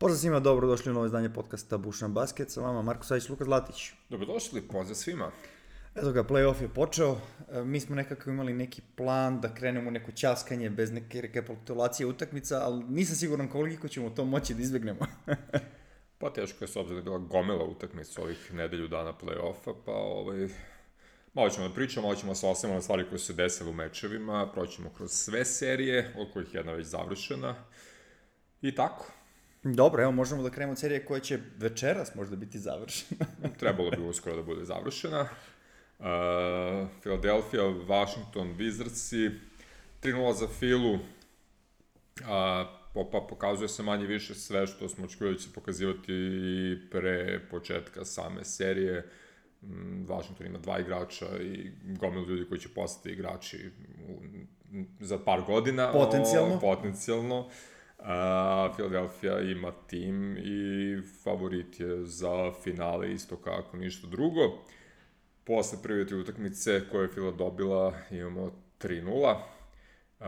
Pozdrav svima, dobro došli u novo izdanje podcasta Bušan Basket. Sa vama Marko Savić, Luka Zlatić. Dobrodošli, pozdrav svima. Eto ga, playoff je počeo. E, Mi smo nekako imali neki plan da krenemo u neko ćaskanje bez neke rekapitulacije utakmica, ali nisam siguran koliko ćemo to moći da izbegnemo. Pa teško je s obzirom da je bila gomela utakmica ovih nedelju dana play-offa, pa ovaj, malo ćemo da pričamo, malo ćemo da se osvrnemo na stvari koje su desile u mečevima, proćemo kroz sve serije, od kojih je jedna već završena. I tako. Dobro, evo možemo da krenemo od serije koja će večeras možda biti završena. Trebalo bi uskoro da bude završena. Uh, Philadelphia, Washington, Wizardsi, 3-0 za Filu. Uh, pa pokazuje se manje više sve što smo očekivali da će se pokazivati i pre početka same serije. Mm, Washington ima dva igrača i gomilu ljudi koji će postati igrači u, za par godina. Potencijalno. O, potencijalno. Uh, Philadelphia ima tim i favorit je za finale isto kako ništa drugo. Posle prve tri utakmice koje je Fila dobila imamo 3-0. Uh,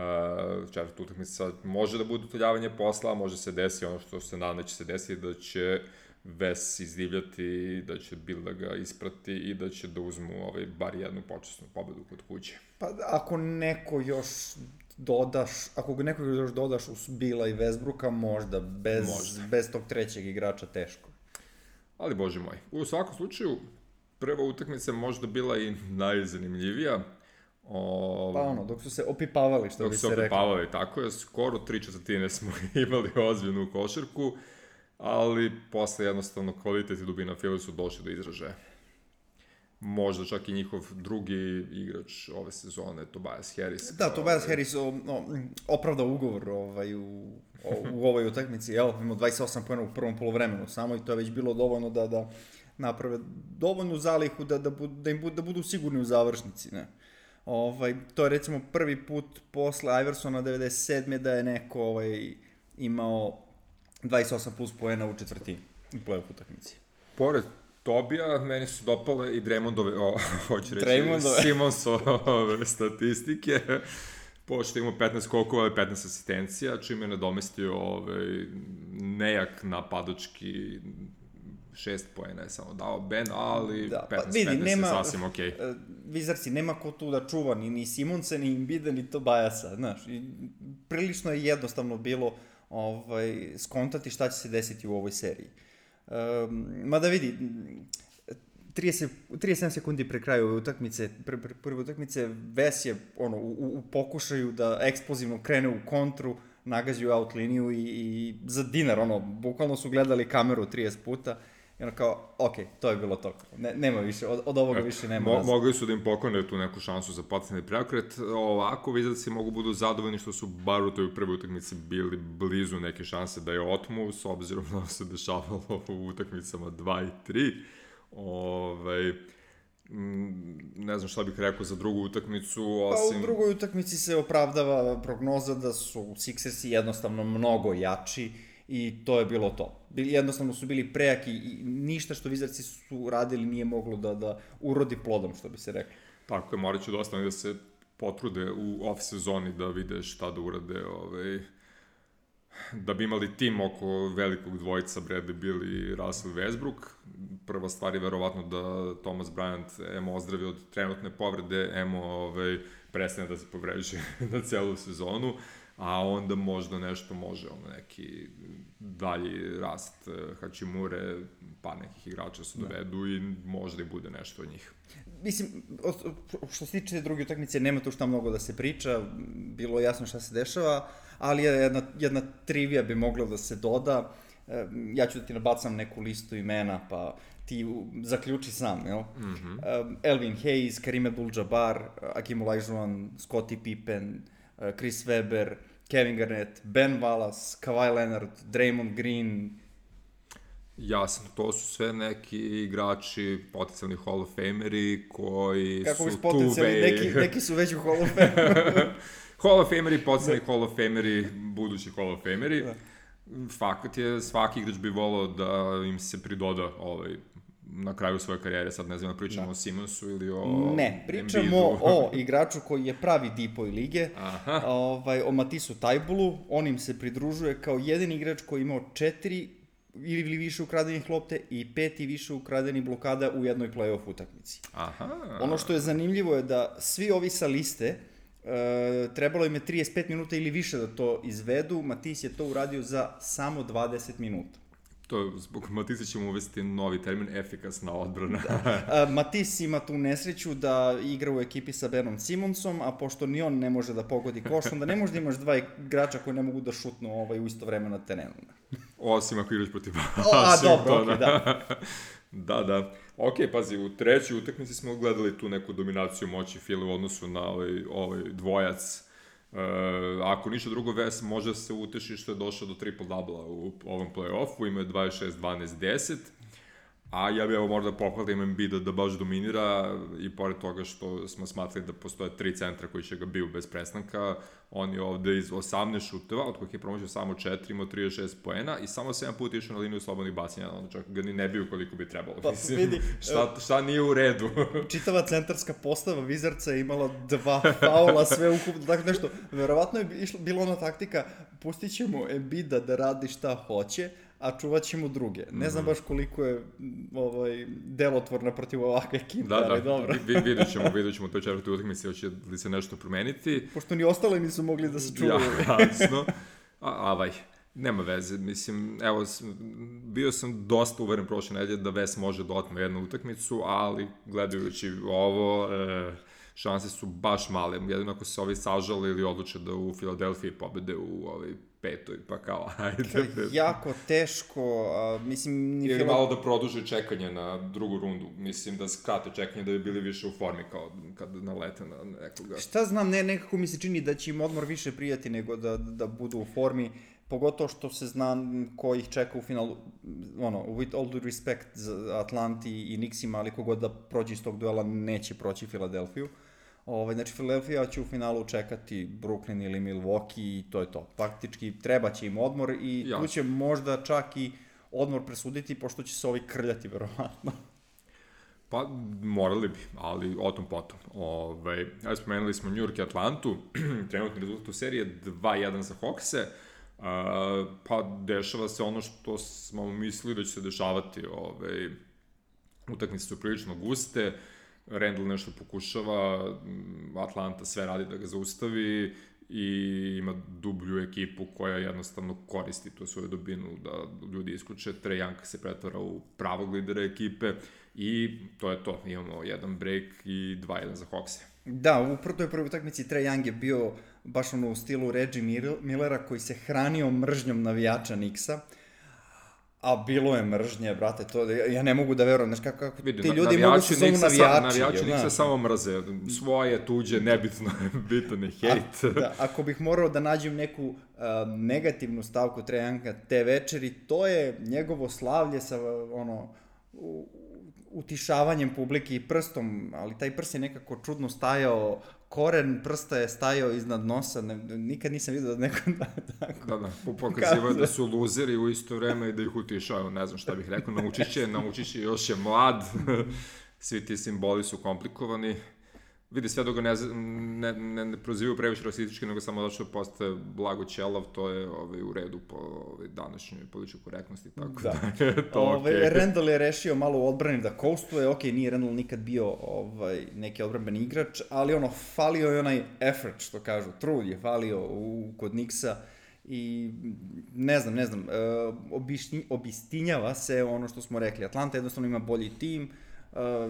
četvrta utakmica može da bude utoljavanje posla, može se desi ono što se nadam da će se desiti, da će Ves izdivljati, da će Bill da ga isprati i da će da uzmu ovaj, bar jednu počasnu pobedu kod kuće. Pa ako neko još dodaš, ako ga neko još dodaš uz Bila i Westbrooka, možda, bez, Možda. bez tog trećeg igrača teško. Ali, bože moj, u svakom slučaju, prva utakmica možda bila i najzanimljivija. O, Pa ono, dok su se opipavali, što dok bi se se rekao. opipavali, tako je, skoro tri četvrtine smo imali ozbiljnu košarku, ali posle jednostavno kvalitet i dubina Fili su došli do izražaja. Možda čak i njihov drugi igrač ove sezone, Tobias Harris. Da, Tobias Harris o, o, opravdao ugovor ovaj, u, o, u ovoj utakmici, evo, imao 28 pojena u prvom polovremenu samo i to je već bilo dovoljno da, da naprave dovoljnu zalihu da, da, budu, da im budu, da budu sigurni u završnici, ne. Ovaj, to je recimo prvi put posle Iversona 97. da je neko ovaj, imao 28 plus poena u četvrtini u play-off utakmici. Pored Tobija, meni su dopale i Dremondove, o, hoću reći, Draymondove. Simonsove statistike, pošto ima 15 skokova i 15 asistencija, čim je nadomestio ovaj, nejak napadački 6 poena je samo dao Ben, ali Da, pa 15, vidi, 15 nema- je sasvim okej. E, Vizarci, nema ko tu da čuva ni, ni Simonsa, ni Imbida, ni Tobajasa, znaš. I prilično je jednostavno bilo ovaj, skontati šta će se desiti u ovoj seriji. Um, mada vidi, 30, 37 sekundi pre kraju utakmice, pre, pre, prve utakmice, Ves je ono, u, u- pokušaju da eksplozivno krene u kontru, nagađaju out liniju i, i za dinar, ono, bukvalno su gledali kameru 30 puta i ono kao, ok, to je bilo to. Ne, nema više, od, od ovoga više nema Mo, mogli su da im poklone tu neku šansu za potencijalni preokret. Ovako, Wizardsi mogu budu zadovoljni što su bar u toj prvoj utakmici bili blizu neke šanse da je otmu, s obzirom na se dešavalo u utakmicama 2 i 3. Ovaj, mm, ne znam šta bih rekao za drugu utakmicu, Pa osim... u drugoj utakmici se opravdava prognoza da su Sixersi jednostavno mnogo jači i to je bilo to. Jednostavno su bili prejaki i ništa što Vizarci su radili nije moglo da, da urodi plodom, što bi se reklo. Tako je, morat će dosta da se potrude u off sezoni da vide šta da urade, ovaj, da bi imali tim oko velikog dvojica Bradley Bill i Russell Westbrook. Prva stvar je verovatno da Thomas Bryant emo ozdravi od trenutne povrede, emo ovaj, prestane da se povređuje na celu sezonu, a onda možda nešto može, ono neki dalji rast eh, Hachimure, pa nekih igrača se dovedu i možda i bude nešto od njih. Mislim, što se tiče druge utakmice, nema tu šta mnogo da se priča, bilo je jasno šta se dešava, ali je jedna, jedna trivija bi mogla da se doda. E, Ja ću da ti nabacam neku listu imena, pa ti zaključi sam, jel? Mm -hmm. Elvin Hayes, Karim Abdul-Jabbar, Akim Olajuwon, Scottie Pippen, e, Chris Webber, Kevin Garnett, Ben Wallace, Kawhi Leonard, Draymond Green, Jasno, to su sve neki igrači, potencijalni Hall of Fameri koji kako su potencijalni, two-way. neki, neki su već u Hall of Fame. Hall of Fameri, potencijalni Hall of Fameri, budući Hall of Fameri. Da. Fakat je, svaki igrač bi volao da im se pridoda ovaj, na kraju svoje karijere, sad ne znam, da pričamo Da. o Simonsu ili o Ne, pričamo o igraču koji je pravi dipoj lige, Aha. ovaj, o Matisu Tajbulu, on im se pridružuje kao jedini igrač koji je imao četiri ili više ukradenih lopte i peti više ukradenih blokada u jednoj play-off utakmici. Aha. Ono što je zanimljivo je da svi ovi sa liste e, trebalo im je 35 minuta ili više da to izvedu, Matis je to uradio za samo 20 minuta. To, zbog Matisa ćemo uvesti novi termin, efikasna odbrana. da. A, Matis ima tu nesreću da igra u ekipi sa Benom Simonsom, a pošto ni on ne može da pogodi koš, onda ne može da imaš dva igrača koji ne mogu da šutnu ovaj, u isto vreme na terenu. Osim ako igraš protiv O, a, dobro, okej, okay, da. da, da. Ok, pazi, u trećoj utakmici smo gledali tu neku dominaciju moći Fila u odnosu na ovaj, ovaj dvojac Uh, ako ništa drugo, Ves može se uteši što je došao do triple-dubla u ovom play-offu, ima je 26, 12, 10, a ja bih evo možda pohvalim Embiida da baš dominira i pored toga što smo smatrali da postoje tri centra koji će ga bio bez prestanka, on je ovde iz 18 šuteva, od kojih je promoćio samo 4, imao 36 poena i samo 7 puta išao na liniju slobodnih bacanja, onda čak ga ni ne bio koliko bi trebalo. Pa, Mislim, vidi, šta, šta nije u redu? čitava centarska postava Vizarca je imala dva faula, sve ukupno, tako nešto. Verovatno je išlo, bila ona taktika, pustit ćemo Embida da radi šta hoće, a čuvat ćemo druge. Ne znam mhm. baš koliko je ovaj, delotvorna protiv ovakve ekipe, da, ali da. dobro. Vi, vidjet ćemo, vidjet ćemo to četvrte utakmice, hoće li se nešto promeniti. Pošto ni ostale nisu mogli da se čuvaju. Ja, jasno. A, avaj, nema veze, mislim, evo, bio sam dosta uveren prošle nedelje da Ves može da otme jednu utakmicu, ali gledajući ovo, e, šanse su baš male. Jedino ako se ovi sažale ili odluče da u Filadelfiji pobede u ovaj petoj, pa kao, ajde. jako teško, a, mislim... Ni Ili Fila... malo da produže čekanje na drugu rundu, mislim da skrate čekanje da bi bili više u formi kao kad nalete na nekoga. Šta znam, ne, nekako mi se čini da će im odmor više prijati nego da, da budu u formi, pogotovo što se zna ko ih čeka u finalu, ono, with all due respect za Atlanti i Nixima, ali kogod da prođe iz tog duela neće proći Filadelfiju. Uh, Ovaj, znači, Philadelphia će u finalu čekati Brooklyn ili Milwaukee i to je to. Faktički treba će im odmor i ja. tu će možda čak i odmor presuditi, pošto će se ovi krljati, verovatno. Pa, morali bi, ali o tom potom. Ove, ovaj, ja spomenuli smo New York i Atlantu, trenutni rezultat u seriji je 2-1 za Hawkse, uh, pa dešava se ono što smo mislili da će se dešavati. Ove, ovaj, utakmice su prilično guste, Randall nešto pokušava, Atlanta sve radi da ga zaustavi i ima dublju ekipu koja jednostavno koristi tu svoju dobinu da ljudi isključe. Trae Young se pretvara u pravog lidera ekipe i to je to. Imamo jedan break i 2-1 za Hawks. Da, u prvoj prvoj utakmici Trae Young je bio baš ono u stilu Reggie Millera koji se hranio mržnjom navijača Nixa. Uh, A bilo je mržnje, brate, to ja ne mogu da verujem, znaš kako, kako Vidi, ti ljudi mogu se zovu navijači. Navijači njih se samo mrze, svoje, tuđe, nebitno bitan je hejt. A, da, ako bih morao da nađem neku uh, negativnu stavku Trejanka te večeri, to je njegovo slavlje sa ono, u, utišavanjem publike i prstom, ali taj prst je nekako čudno stajao koren prsta je stajao iznad nosa, ne, nikad nisam vidio da neko da tako. Da, da, pokazivaju da su luzeri u isto vreme i da ih utišaju, ne znam šta bih rekao, naučit će, naučit će, još je mlad, svi ti simboli su komplikovani, vidi, sve dok ga ne, ne, ne, ne prozivaju previše rasistički, nego samo zato što postaje blago ćelav, to je ovaj, u redu po ovaj, današnjoj političkoj korektnosti, tako da, da je to ovaj, okay. Randall je rešio malo u odbrani da coastuje, ok, nije Randall nikad bio ovaj, neki odbranbeni igrač, ali ono, falio je onaj effort, što kažu, trud je falio u, kod Nixa, i ne znam, ne znam, uh, obišnji, obistinjava se ono što smo rekli, Atlanta jednostavno ima bolji tim,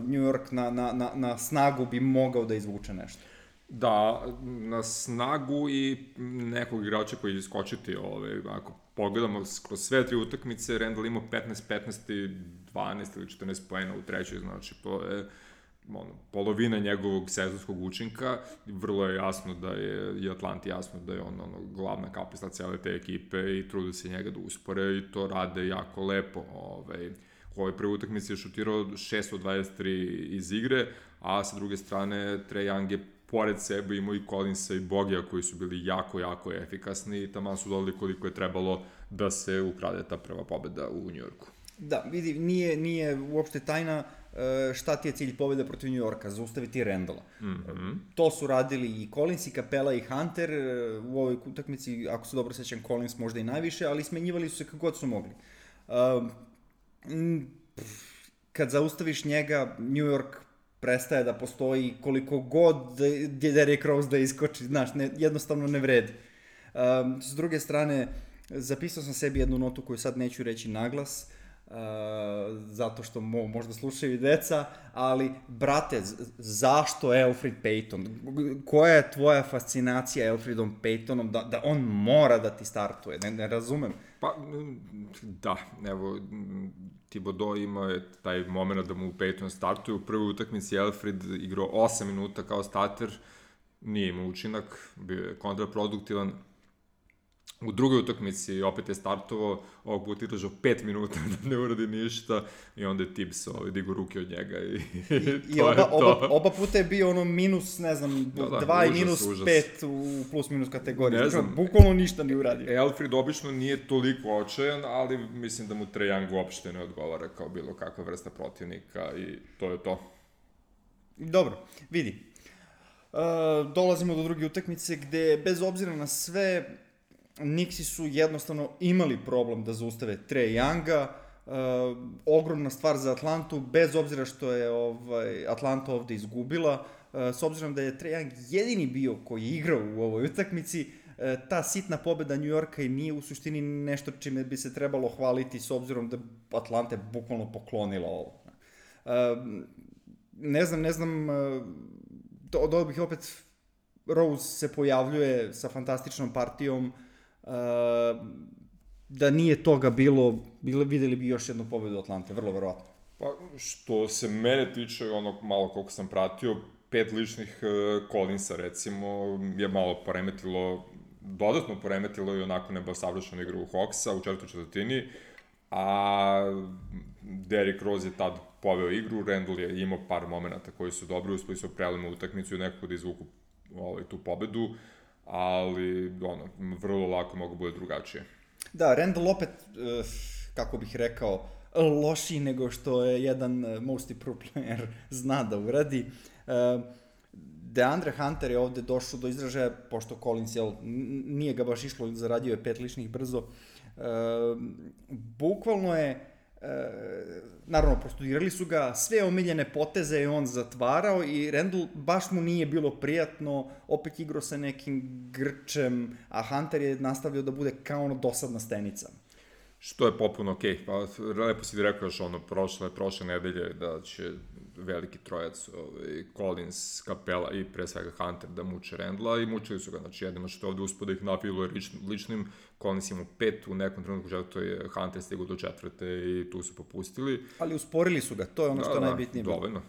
New York na, na, na, na snagu bi mogao da izvuče nešto. Da, na snagu i nekog igrača koji će skočiti, ove, ako pogledamo kroz sve tri utakmice, Randall imao 15, 15 i 12 ili 14 poena u trećoj, znači to je ono, polovina njegovog sezonskog učinka, vrlo je jasno da je i Atlanti jasno da je on ono, glavna kapisla cele te ekipe i trude se njega da uspore i to rade jako lepo. Ovaj, U ovoj prvoj utakmici je šutirao 623 iz igre, a sa druge strane Trae Young je pored sebe imao i Collinsa i Bogija koji su bili jako, jako efikasni i tamo su dodali koliko je trebalo da se ukrade ta prva pobeda u Njujorku. Da, vidi, nije, nije uopšte tajna e, šta ti je cilj pobeda protiv New Yorka, zaustaviti Randalla. Mm -hmm. To su radili i Collins, i Capella, i Hunter e, u ovoj utakmici, ako se dobro sećam, Collins možda i najviše, ali smenjivali su se kako god su mogli. Um, kad zaustaviš njega, New York prestaje da postoji koliko god Derrick Rose da iskoči, znaš, ne, jednostavno ne vredi. Um, s druge strane, zapisao sam sebi jednu notu koju sad neću reći naglas, uh, zato što mo, možda slušaju i deca, ali, brate, zašto Alfred Payton? Koja je tvoja fascinacija Alfredom Paytonom da, da on mora da ti startuje? Ne, ne razumem. Pa, da, evo, Thibodeau imao je taj moment da mu Peyton startuje. U prvoj utakmici Alfred igrao 8 minuta kao starter, nije imao učinak, bio je kontraproduktivan, U drugoj utakmici opet je startovao, ovog puta igražao 5 minuta da ne uradi ništa i onda je Tibbs ovaj, digu ruke od njega i, I, i oba, oba, oba puta je bio ono minus, ne znam, 2 da, da, i minus 5 u plus minus kategoriji. Ne znam, bukvalno ništa ni uradio. Elfrid obično nije toliko očajan, ali mislim da mu Trae uopšte ne odgovara kao bilo kakva vrsta protivnika i to je to. Dobro, vidi. Uh, dolazimo do druge utakmice gde, bez obzira na sve, Nixi su jednostavno imali problem da zaustave Trae Younga, uh, ogromna stvar za Atlantu, bez obzira što je ovaj, Atlanta ovde izgubila, uh, s obzirom da je Trae Young jedini bio koji je igrao u ovoj utakmici, uh, ta sitna pobeda New Yorka i nije u suštini nešto čime bi se trebalo hvaliti s obzirom da Atlanta je bukvalno poklonila ovo. Uh, ne znam, ne znam, uh, do, do bih opet Rose se pojavljuje sa fantastičnom partijom, uh, da nije toga bilo, bilo videli bi još jednu pobedu Atlante, vrlo verovatno. Pa, što se mene tiče, ono malo koliko sam pratio, pet ličnih uh, Collinsa, recimo, je malo poremetilo, dodatno poremetilo i onako nebo savršenu igru Hawksa u četvrtoj četvrtini, a Derrick Rose je tad poveo igru, Randall je imao par momenta koji su dobri, uspeli su prelemu utakmicu i nekako da izvuku ovaj, tu pobedu. Uh, ali ono, vrlo lako mogu bude drugačije. Da, Randall opet, uh, kako bih rekao, lošiji nego što je jedan uh, most pro player zna da uradi. Uh, Deandre Hunter je ovde došao do izražaja, pošto Collins jel, nije ga baš išlo, zaradio je pet ličnih brzo. Bukvalno je naravno, prostudirali su ga, sve omiljene poteze je on zatvarao i Randall baš mu nije bilo prijatno, opet igrao sa nekim grčem, a Hunter je nastavljao da bude kao ono dosadna stenica. Što je popuno okej, okay. pa lepo si ti rekao još ono prošle, prošle nedelje da će veliki trojac, ovaj, Collins, Capella i pre svega Hunter da muče Rendla i mučili su ga, znači jednima što ovde uspod da ih napiluje ličnim, Collins ima pet, u nekom trenutku to je Hunter stigu do četvrte i tu su popustili. Ali usporili su ga, to je ono što da, je da, najbitnije. Dovoljno.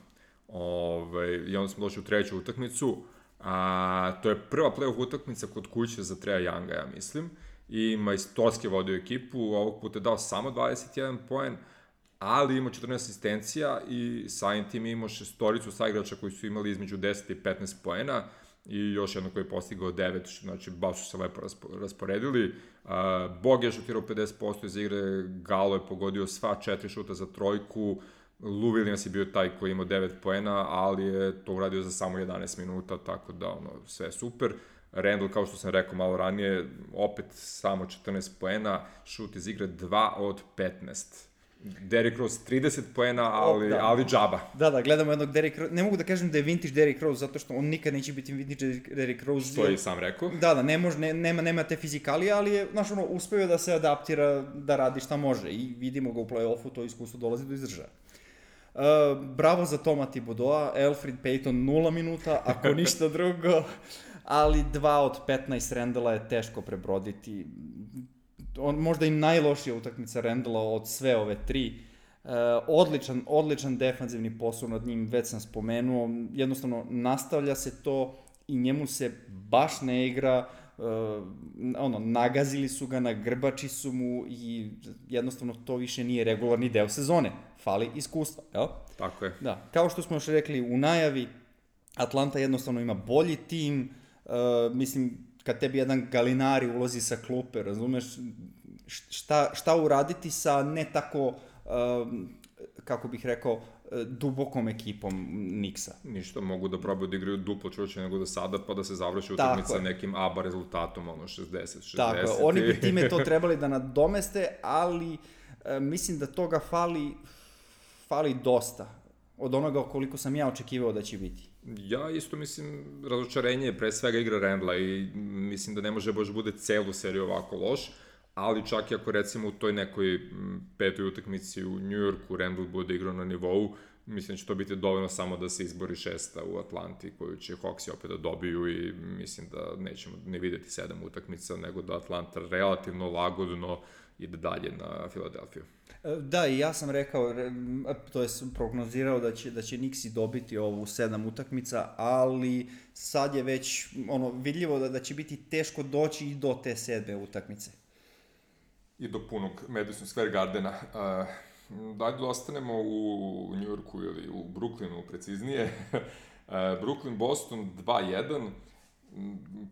Ove, ovaj, I onda smo došli u treću utakmicu, a to je prva playoff utakmica kod kuće za Treja Younga, ja mislim. I majstorski vodio ekipu, ovog puta je dao samo 21 poen, ali imao 14 asistencija i samim tim imao šestoricu saigrača koji su imali između 10 i 15 poena i još jedno koji je postigao 9, znači baš su se lepo rasporedili. Bog je šutirao 50% iz igre, Galo je pogodio sva četiri šuta za trojku, Lou Williams je bio taj koji imao 9 poena, ali je to uradio za samo 11 minuta, tako da ono, sve super. Randall, kao što sam rekao malo ranije, opet samo 14 poena, šut iz igre 2 od 15 Derrick Rose 30 poena, ali, da. ali džaba. Da, da, gledamo jednog Derrick Rose. Ne mogu da kažem da je vintage Derrick Rose, zato što on nikad neće biti vintage Derrick Rose. Što je sam rekao. Da, da, ne može, ne, nema, nema te fizikalije, ali je, znaš, ono, uspeo da se adaptira, da radi šta može. I vidimo ga u play-offu, to iskustvo dolazi do izražaja. Uh, bravo za Toma Thibodeau, Alfred Payton 0 minuta, ako ništa drugo, ali 2 od 15 Rendela je teško prebroditi on, možda i najlošija utakmica Rendela od sve ove tri. Uh, odličan, odličan defanzivni posao nad njim, već sam spomenuo, jednostavno nastavlja se to i njemu se baš ne igra, uh, ono, nagazili su ga, nagrbači su mu i jednostavno to više nije regularni deo sezone. Fali iskustva, jel? Tako je. Da, kao što smo još rekli u najavi, Atlanta jednostavno ima bolji tim, uh, mislim, kad tebi jedan galinari ulazi sa klupe, razumeš, šta, šta uraditi sa ne tako, um, kako bih rekao, dubokom ekipom Niksa. Ništa, mogu da probaju da igraju duplo čuće nego da sada, pa da se završi utakmica nekim ABA rezultatom, ono 60-60. Tako, oni bi time to trebali da nadomeste, ali E, mislim da toga fali, fali dosta od onoga koliko sam ja očekivao da će biti. Ja isto mislim, razočarenje je pre svega igra Rendla i mislim da ne može baš bude celu seriju ovako loš, ali čak i ako recimo u toj nekoj petoj utakmici u Njujorku Randall bude igrao na nivou, mislim da će to biti dovoljno samo da se izbori šesta u Atlanti koju će Hawksi opet da dobiju i mislim da nećemo ne videti sedam utakmica, nego da Atlanta relativno lagodno ide dalje na Filadelfiju. E, da, i ja sam rekao, to je prognozirao da će, da će Nixi dobiti ovu sedam utakmica, ali sad je već ono, vidljivo da, da će biti teško doći i do te sedme utakmice. I do punog Madison Square Gardena. Uh, dajde da ostanemo u Njujorku ili u Brooklynu preciznije. uh, Brooklyn Boston 2-1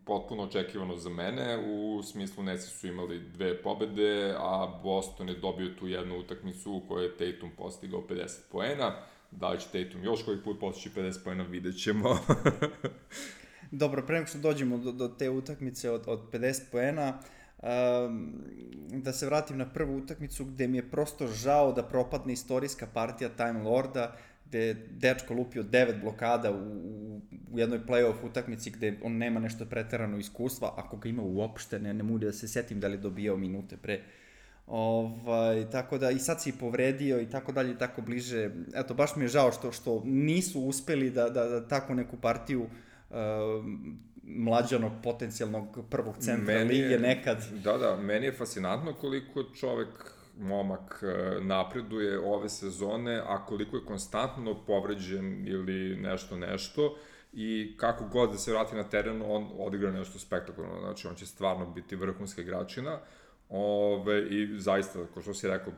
potpuno očekivano za mene, u smislu Nesi su imali dve pobede, a Boston je dobio tu jednu utakmicu u kojoj je Tatum postigao 50 poena, da li će Tatum još koji put postići 50 poena, vidjet ćemo. Dobro, pre nego što dođemo do, do te utakmice od, od 50 poena, um, da se vratim na prvu utakmicu gde mi je prosto žao da propadne istorijska partija Time Lorda, gde je dečko lupio devet blokada u, u, u jednoj playoff utakmici gde on nema nešto preterano iskustva, ako ga ima uopšte, ne, ne mogu da se setim da li je dobijao minute pre. Ovaj, tako da i sad si i povredio i tako dalje i tako bliže. Eto, baš mi je žao što, što nisu uspeli da, da, da takvu neku partiju uh, mlađanog potencijalnog prvog centra meni lige je, nekad. Da, da, meni je fascinantno koliko čovek momak e, napreduje ove sezone, a koliko je konstantno povređen ili nešto nešto i kako god da se vrati na teren, on odigra nešto spektakularno, znači on će stvarno biti vrhunska igračina. Ove, I zaista, kao što si rekao,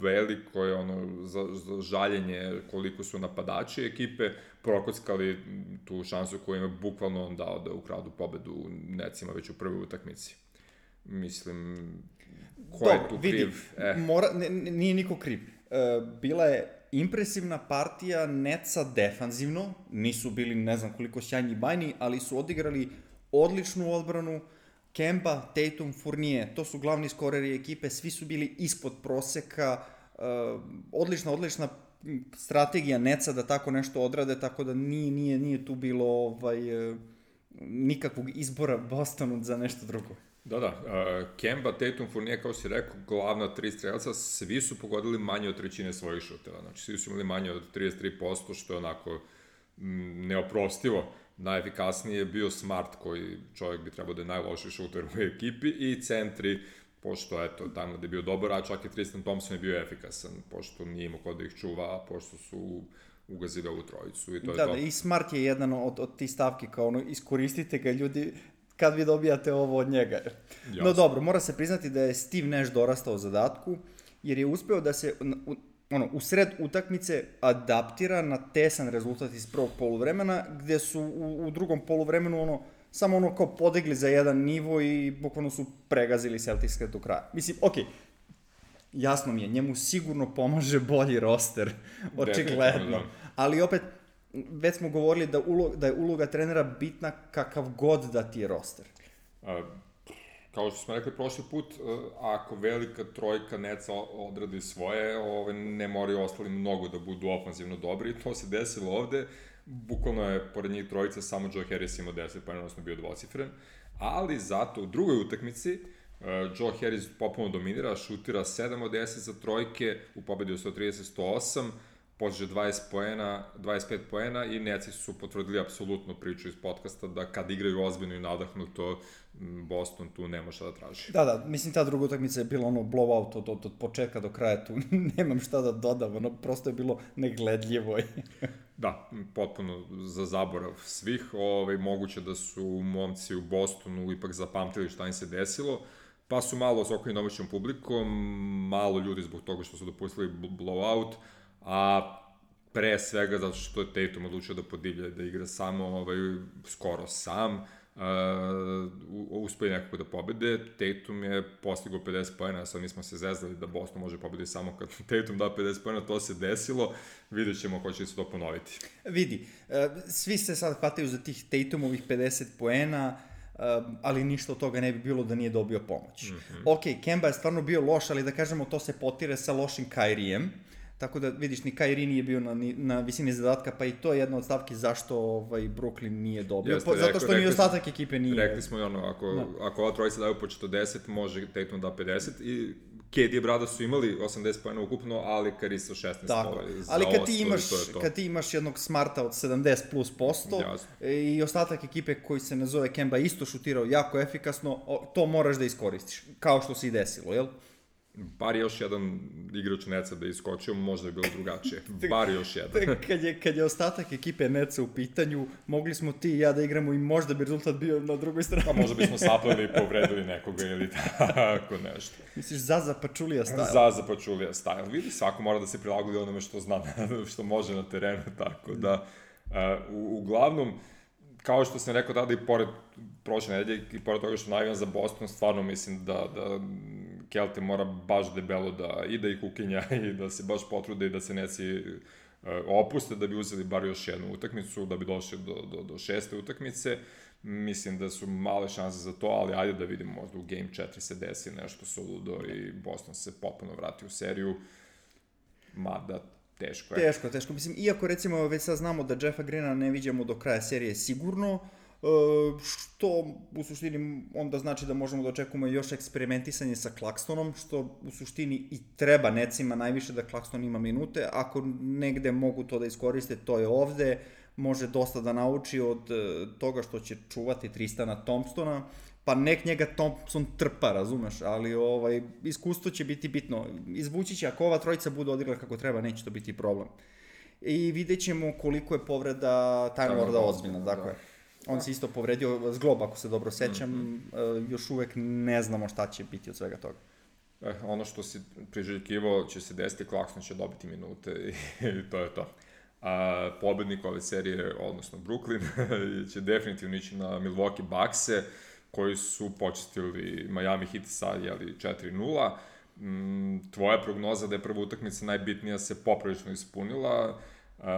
veliko je ono za, za žaljenje koliko su napadači ekipe prokockali tu šansu koju ima bukvalno on dao da ukradu pobedu necima već u prvoj utakmici. Mislim, ko Dobro, je tu kriv? Vidi, eh. mora, ne, nije niko kriv. E, bila je impresivna partija Neca defanzivno, nisu bili ne znam koliko sjajni bajni, ali su odigrali odličnu odbranu, Kemba, Tatum, Fournier, to su glavni skoreri ekipe, svi su bili ispod proseka, uh, odlična, odlična strategija Neca da tako nešto odrade, tako da nije, nije, nije tu bilo ovaj, uh, nikakvog izbora Bostonu za nešto drugo. Da, da. Uh, Kemba, Tatum, Fournier, kao si rekao, glavna tri strelca, svi su pogodili manje od trećine svojih šuteva. Znači, svi su imali manje od 33%, što je onako m, neoprostivo. Najefikasniji je bio Smart, koji čovjek bi trebao da je najlošiji šuter u ekipi, i centri, pošto, eto, tamo da je bio dobar, a čak i Tristan Thompson je bio efikasan, pošto nije imao kod da ih čuva, a pošto su ugazili ovu trojicu i to da, je to. Da, i Smart je jedan od, od tih stavki, kao ono, iskoristite ga ljudi, kad vi dobijate ovo od njega. Jasno. No dobro, mora se priznati da je Steve Nash dorastao zadatku, jer je uspeo da se ono, u sred utakmice adaptira na tesan rezultat iz prvog poluvremena, gde su u, u drugom poluvremenu ono, samo ono kao podigli za jedan nivo i bukvalno su pregazili Celticske do kraja. Mislim, okej, okay, jasno mi je, njemu sigurno pomaže bolji roster, očigledno. Ali opet, već smo govorili da, ulog, da je uloga trenera bitna kakav god da ti je roster. A, kao što smo rekli prošli put, ako velika trojka Neca odradi svoje, ove, ne moraju ostali mnogo da budu ofanzivno dobri to se desilo ovde. Bukvalno je, pored njih trojica, samo Joe Harris imao 10 pa odnosno bio dvocifren. Ali zato u drugoj utakmici, Joe Harris popuno dominira, šutira 7 od 10 za trojke, u pobedi od 130-108, pođe 20 poena, 25 poena i Neci su potvrdili apsolutno priču iz podcasta da kad igraju ozbiljno i nadahnuto, Boston tu nema šta da traži. Da, da, mislim ta druga utakmica je bila ono blowout od, od, od početka do kraja, tu nemam šta da dodam, ono prosto je bilo negledljivo. da, potpuno za zaborav svih, ovaj, moguće da su momci u Bostonu ipak zapamtili šta im se desilo, pa su malo s okolnim domaćom publikom, malo ljudi zbog toga što su dopustili blowout, a pre svega zato što je Tatum odlučio da podivlja, da igra samo ovaj, skoro sam, uh, uspeli nekako da pobede. Tatum je postigao 50 pojena, sad mi smo se zezali da Boston može pobediti samo kad Tatum da 50 pojena, to se desilo, vidjet ćemo ko će se to ponoviti. Vidi, uh, svi se sad hvataju za tih Tatumovih 50 poena, Um, ali ništa od toga ne bi bilo da nije dobio pomoć. Mm -hmm. Ok, Kemba je stvarno bio loš, ali da kažemo to se potire sa lošim Kairijem. Tako da vidiš, ni Kairi nije bio na, na visini zadatka, pa i to je jedna od stavki zašto ovaj, Brooklyn nije dobio. Jeste, po, zato što ni ostatak ekipe nije. Rekli smo i ono, ako, no. ako ova trojica daju po 40, može Tatum da 50 i KD i Brada su imali 80 pojena ukupno, ali Karisa 16 Tako. ali kad ti, imaš, to to. kad ti imaš jednog smarta od 70 plus posto Jasno. i ostatak ekipe koji se ne zove Kemba isto šutirao jako efikasno, to moraš da iskoristiš, kao što se i desilo, jel? Bar još jedan igrač Neca da je iskočio, možda je bilo drugačije. Bar još jedan. kad, je, kad je ostatak ekipe Neca u pitanju, mogli smo ti i ja da igramo i možda bi rezultat bio na drugoj strani. Pa možda bismo sapleli i povredili nekoga ili tako nešto. Misliš Zaza Pačulija style? Zaza Pačulija style. Vidi, svako mora da se prilagodi onome što zna, što može na terenu, tako da... Uh, u, uglavnom, kao što sam rekao tada i pored prošle nedelje i pored toga što navijam za Boston, stvarno mislim da, da Kelte mora baš debelo da i da ih ukinja i da se baš potrude i da se neci e, opuste da bi uzeli bar još jednu utakmicu, da bi došli do, do, do šeste utakmice. Mislim da su male šanse za to, ali ajde da vidimo možda u Game 4 se desi nešto soludo i Boston se potpuno vrati u seriju. Mada teško je. Teško, teško. Mislim, iako recimo već sad znamo da Jeffa Greena ne viđamo do kraja serije sigurno, E, što u suštini onda znači da možemo da očekujemo još eksperimentisanje sa Klakstonom, što u suštini i treba necima najviše da Klakston ima minute, ako negde mogu to da iskoriste, to je ovde, može dosta da nauči od e, toga što će čuvati Tristana Thompsona, pa nek njega Thompson trpa, razumeš, ali ovaj, iskustvo će biti bitno. Izvući će, ako ova trojica bude odigrala kako treba, neće to biti problem. I vidjet ćemo koliko je povreda Time Lorda ozbiljna, dakle. Da On se isto povredio zglob, ako se dobro sećam. Mm -hmm. još uvek ne znamo šta će biti od svega toga. Eh, ono što si priželjkivo će se desiti, Clarkson će dobiti minute i to je to. A, pobednik ove serije, odnosno Brooklyn, će definitivno ići na Milwaukee Bucks-e, koji su počestili Miami Heat sa jeli, 4-0. Mm, tvoja prognoza da je prva utakmica najbitnija se poprilično ispunila. Uh,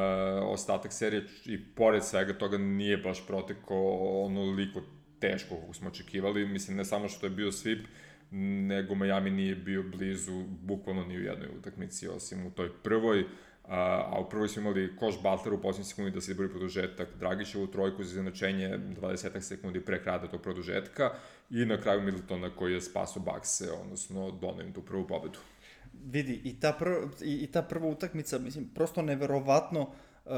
ostatak serije i pored svega toga nije baš protekao onoliko teško kako smo očekivali. Mislim, ne samo što je bio svip, nego Miami nije bio blizu bukvalno ni u jednoj utakmici, osim u toj prvoj. A, a u prvoj smo imali Koš Butler u posljednji sekundi da se izbori produžetak, Dragićevu trojku za izjednačenje 20 sekundi pre kraja tog produžetka i na kraju Middletona koji je spaso Bakse, odnosno donao im tu prvu pobedu vidi, i ta, prv, i, i ta prva utakmica, mislim, prosto neverovatno uh,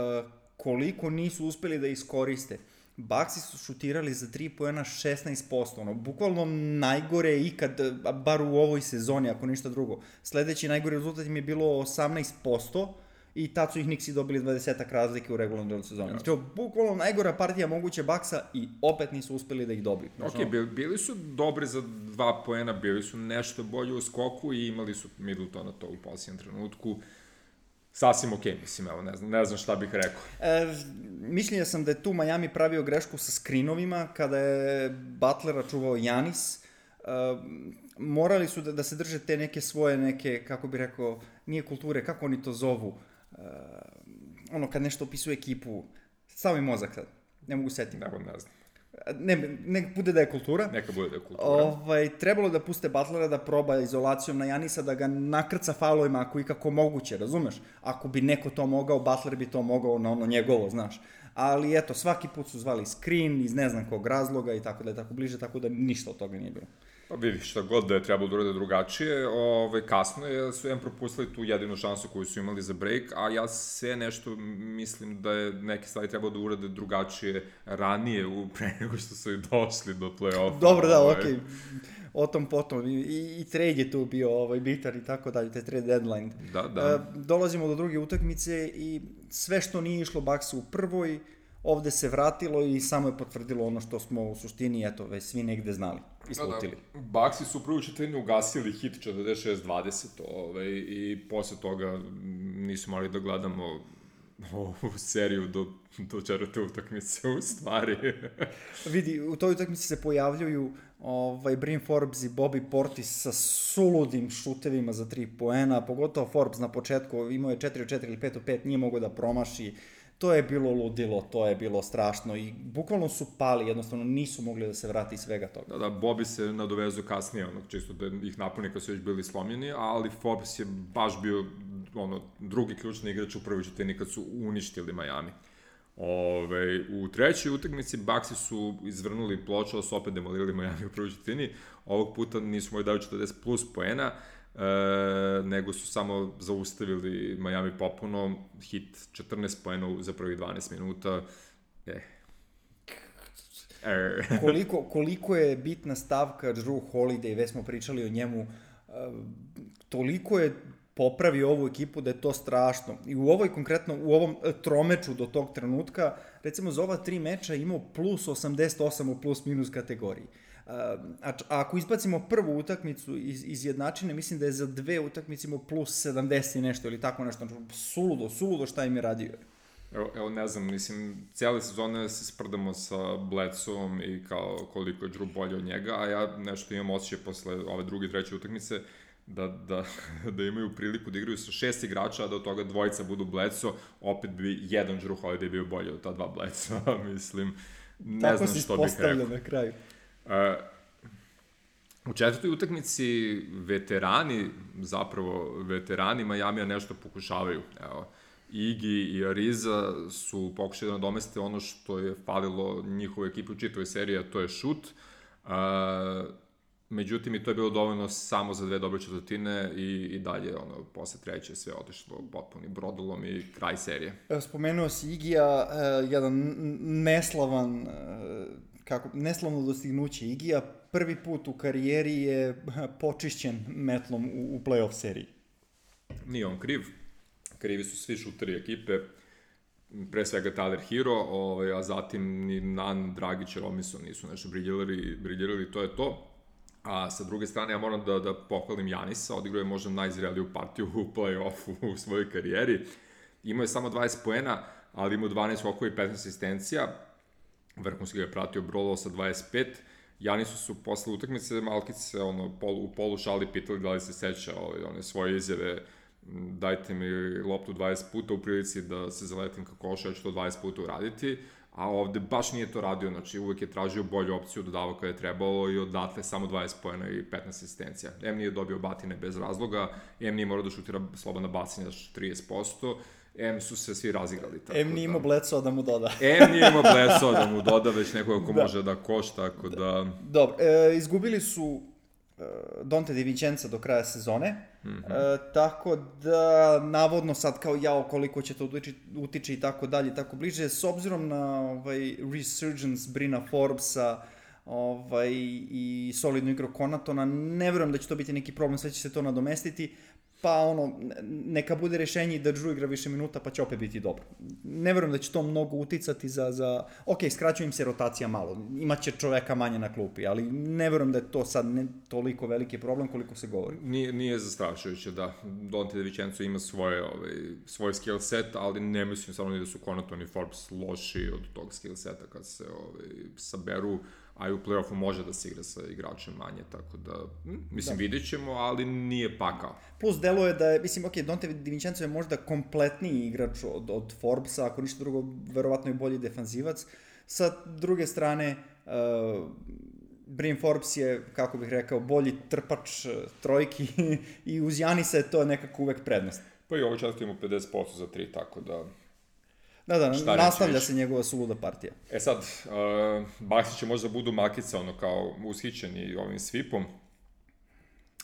koliko nisu uspeli da iskoriste. Baksi su šutirali za 3 poena 16%, ono, bukvalno najgore ikad, bar u ovoj sezoni, ako ništa drugo. Sledeći najgori rezultat im je bilo 18%, i tad su ih Nixi dobili 20 razlike u regularnom delu sezoni. Znači, to je bukvalno najgora partija moguće Baksa i opet nisu uspeli da ih dobiju. Znači, ok, bili, bili su dobri za dva poena, bili su nešto bolje u skoku i imali su Middletona to u posljednjem trenutku. Sasvim ok, mislim, evo, ne znam, ne znam šta bih rekao. E, mišljenja sam da je tu Miami pravio grešku sa skrinovima, kada je Butlera čuvao Janis. E, morali su da, da se drže te neke svoje, neke, kako bih rekao, nije kulture, kako oni to zovu, uh, ono kad nešto opisuje ekipu, stavi mozak sad, ne mogu setiti. Da, ne znam. Ne, ne bude da je kultura. Neka bude da je kultura. Ovaj, trebalo da puste Butlera da proba izolacijom na Janisa, da ga nakrca falovima ako i kako moguće, razumeš? Ako bi neko to mogao, Butler bi to mogao na ono njegovo, znaš. Ali eto, svaki put su zvali screen iz ne znam kog razloga i tako da je tako bliže, tako da ništa od toga nije bilo. Pa vidi, šta god da je trebalo da urade drugačije, ovaj, kasno je, su jedan propustili tu jedinu šansu koju su imali za break, a ja sve nešto mislim da je neke stvari trebalo da urade drugačije ranije, u, pre nego što su i došli do play-offa. Dobro, da, ovaj. okej. Okay. O tom potom. I, i, i trade je tu bio ovaj, bitar i tako dalje, te trade deadline. Da, da. E, dolazimo do druge utakmice i sve što nije išlo Baksu u prvoj, ovde se vratilo i samo je potvrdilo ono što smo u suštini, eto, već svi negde znali i slutili. Da, da. Baksi su u prvoj četvrtini ugasili hit 46-20 ovaj, i posle toga nisu mali da gledamo ovu seriju do, do četvrte utakmice u stvari. Vidi, u toj utakmici se pojavljuju ovaj, Brin Forbes i Bobby Portis sa suludim šutevima za 3 poena, pogotovo Forbes na početku imao je 4 4 ili 5 5, nije mogao da promaši to je bilo ludilo, to je bilo strašno i bukvalno su pali, jednostavno nisu mogli da se vrati iz svega toga. Da, da, Bobby se nadovezuje kasnije, ono, čisto da ih napuni kad su već bili slomljeni, ali Forbes je baš bio ono, drugi ključni igrač u prvoj četvrtini kad su uništili Miami. Ove, u trećoj utakmici Baxi su izvrnuli ploču, su opet demolirali Miami u prvoj četvrtini. Ovog puta nisu mogli daju 40 plus poena, e, nego su samo zaustavili Miami popuno, hit 14 poena za prvih 12 minuta. E, Er. koliko, koliko je bitna stavka Drew Holiday, već smo pričali o njemu, uh, toliko je popravi ovu ekipu da je to strašno. I u ovoj konkretno, u ovom tromeču do tog trenutka, recimo za ova tri meča imao plus 88 u plus minus kategoriji. A, a ako izbacimo prvu utakmicu iz, iz jednačine, mislim da je za dve utakmice imao plus 70 i nešto ili tako nešto. Suludo, suludo šta im je radio. Evo, evo ne znam, mislim, cijele sezone se sprdamo sa Bledsovom i kao koliko je Drew bolje od njega, a ja nešto imam osjećaj posle ove druge, treće utakmice, da, da, da imaju priliku da igraju sa šest igrača, a da od toga dvojica budu Bledso, opet bi jedan Drew Holiday bio bolji od ta dva Bledso, mislim, ne Tako znam što bih rekao. na kraju. U četvrtoj utakmici veterani, zapravo veterani Majamija nešto pokušavaju. Evo, Igi i Ariza su pokušali da nadomeste ono što je falilo njihovoj ekipi u čitavoj seriji, a to je šut. Uh, Međutim, i to je bilo dovoljno samo za dve dobre četvrtine i, i dalje, ono, posle treće sve otišlo potpuni brodolom i kraj serije. Spomenuo si Igija, uh, jedan neslavan, uh, kako, neslavno dostignuće Igija, prvi put u karijeri je počišćen metlom u, u playoff seriji. Nije on kriv, krivi su svi šuteri ekipe, pre svega Tyler Hero, ovaj, a zatim ni Nan, Dragić i Robinson nisu nešto briljirali, briljirali, to je to A sa druge strane, ja moram da, da pohvalim Janisa, odigrao je možda najzreliju partiju u play-offu u svojoj karijeri. Imao je samo 20 poena, ali imao 12 skokova i 15 asistencija. Vrhunski ga je pratio Brolo sa 25. Janisu su posle utakmice Malkice ono, polu, u polu šali pitali da li se seća ovaj, one svoje izjave dajte mi loptu 20 puta u prilici da se zaletim ka košu, ja ću to 20 puta uraditi a ovde baš nije to radio, znači uvek je tražio bolju opciju, dodavao kada je trebalo i odatle samo 20 pojena i 15 asistencija. M nije dobio batine bez razloga, M nije morao da šutira slobodna bacanja 30%, M su se svi razigrali. Tako M nije imao da... Bledsoe da mu doda. M nije imao Bledsoe da mu doda, već nekoga ko da. može da košta, tako da... Dobro, e, izgubili su e, Dante Di Vincenza do kraja sezone, Mm -hmm. e, tako da, navodno sad kao jao koliko će to utiči, utiče i tako dalje, tako bliže, s obzirom na ovaj, resurgence Brina Forbesa, ovaj, i solidnu igru Konatona, ne verujem da će to biti neki problem, sve će se to nadomestiti, pa ono, neka bude rešenje da Drew igra više minuta, pa će opet biti dobro. Ne verujem da će to mnogo uticati za, za... Ok, skraćuje im se rotacija malo, imaće čoveka manje na klupi, ali ne verujem da je to sad ne toliko veliki problem koliko se govori. Nije, nije zastrašujuće, da. Dante Vicenzo ima svoje, ovaj, svoj skill set, ali ne mislim samo da su Konaton i Forbes loši od tog skill seta kad se ovaj, saberu a i u play-offu može da se igra sa igračem manje, tako da, mislim, da. vidit ćemo, ali nije pakao. Plus, delo je da je, mislim, ok, Dante Divincenzo je možda kompletniji igrač od, od Forbesa, ako ništa drugo, verovatno je bolji defanzivac. Sa druge strane, uh, Brim Forbes je, kako bih rekao, bolji trpač uh, trojki i uz Janisa je to nekako uvek prednost. Pa i ovo čast ima 50% za tri, tako da Da, da, Šta nastavlja se njegova suluda partija. E sad, uh, Baksić će možda budu makica, ono, kao ushićeni ovim svipom.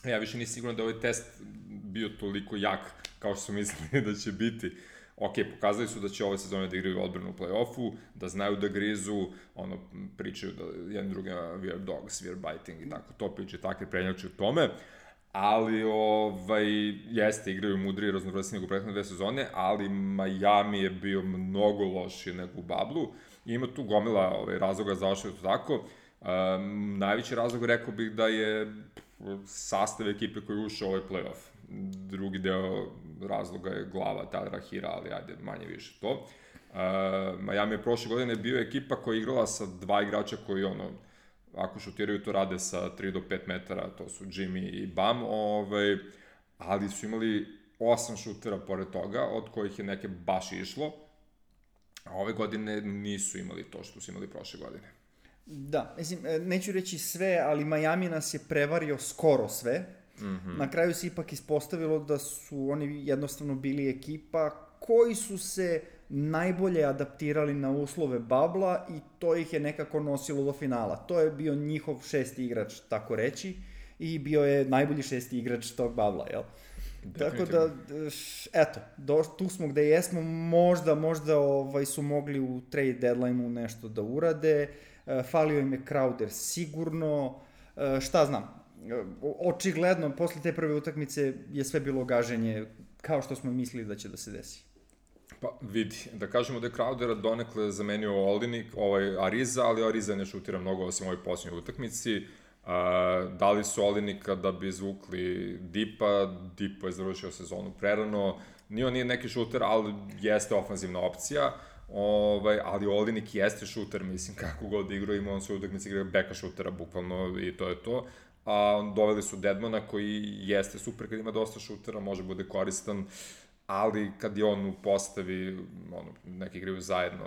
Ja više nisam siguran da ovaj test bio toliko jak kao što su mislili da će biti. Ok, pokazali su da će ove sezone da igraju odbranu u play-offu, da znaju da grizu, ono, pričaju da jedan druga we are dogs, we are biting i tako, to priče takve prednjače u tome. Ali ovaj, jeste, igraju mudri i raznovrstni nego prethodne dve sezone, ali Miami je bio mnogo lošiji nego u Bablu. Ima tu gomila ovaj, razloga zašto je to tako. Um, najveći razlog rekao bih da je sastav ekipe koji je ušao ovaj playoff. Drugi deo razloga je glava Tadra Hira, ali ajde, manje više to. Uh, Miami je prošle godine bio ekipa koja je igrala sa dva igrača koji ono, ako šutiraju to rade sa 3 do 5 metara, to su Jimmy i Bam, ovaj, ali su imali osam šutera pored toga, od kojih je neke baš išlo, A ove godine nisu imali to što su imali prošle godine. Da, mislim, e, neću reći sve, ali Miami nas je prevario skoro sve. Mm -hmm. Na kraju se ipak ispostavilo da su oni jednostavno bili ekipa koji su se najbolje adaptirali na uslove babla i to ih je nekako nosilo do finala. To je bio njihov šesti igrač, tako reći, i bio je najbolji šesti igrač tog babla, jel? Tako da, eto, do, tu smo gde jesmo, možda, možda ovaj, su mogli u trade deadline-u nešto da urade, e, falio im je Crowder sigurno, e, šta znam, e, očigledno, posle te prve utakmice je sve bilo gaženje kao što smo mislili da će da se desi. Pa vidi, da kažemo da je Crowdera donekle zamenio Oldinik, ovaj Ariza, ali Ariza ne šutira mnogo osim ovoj posljednjoj utakmici. Uh, dali su Olinika da bi zvukli Dipa, Dipa je završio sezonu prerano, nije on nije neki šuter, ali jeste ofanzivna opcija, ovaj, ali Olinik jeste šuter, mislim, kako god igra, ima on sve utakmice igra beka šutera, bukvalno, i to je to. A doveli su Deadmana koji jeste super kad ima dosta šutera, može bude koristan. Uh, ali kad je on u postavi, ono, neki igraju zajedno,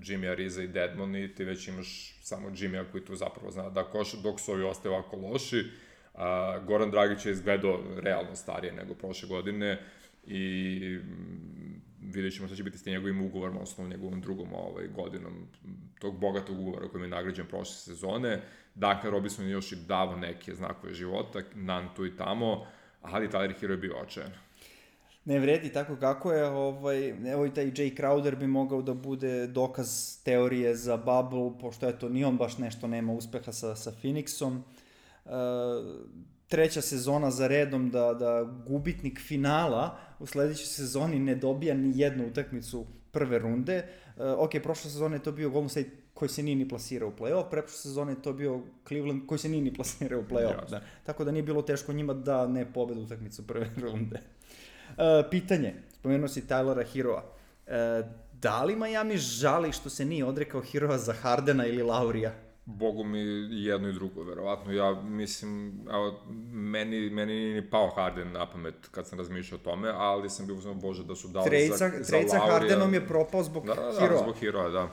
Jimmy Ariza i Deadmon i ti već imaš samo Jimmy koji tu zapravo zna da koša, dok su ovi ostaju ovako loši. A, Goran Dragić je izgledao realno starije nego prošle godine i mm, vidjet ćemo šta će biti s njegovim ugovorom, odnosno njegovom drugom ovaj, godinom tog bogatog ugovora kojim je nagrađen prošle sezone. Dakle, Robinson je još i davo neke znakove života, nan tu i tamo, ali Tyler Hero je bio očajan ne vredi tako kako je, ovaj, evo i taj Jay Crowder bi mogao da bude dokaz teorije za Bubble, pošto eto, ni on baš nešto nema uspeha sa, sa Phoenixom. Uh, treća sezona za redom da, da gubitnik finala u sledećoj sezoni ne dobija ni jednu utakmicu prve runde. Uh, ok, prošle sezone je to bio Golden State koji se nije ni plasirao u play-off, preprošle sezone je to bio Cleveland koji se nije ni plasirao u play-off. Da. Tako da nije bilo teško njima da ne pobedu utakmicu prve runde. Uh, pitanje, spomenuo si Tylora Hiroa. Uh, da li Miami žali što se nije odrekao Hiroa za Hardena ili Laurija? Bogu mi jedno i drugo, verovatno. Ja mislim, evo, meni, meni nije ni pao Harden na pamet kad sam razmišljao o tome, ali sam bio uzmano, bože, da su dali trejca, za, za Trejca Hardenom je propao zbog da, da, da, Hiroa. Da, zbog Hiroa, da.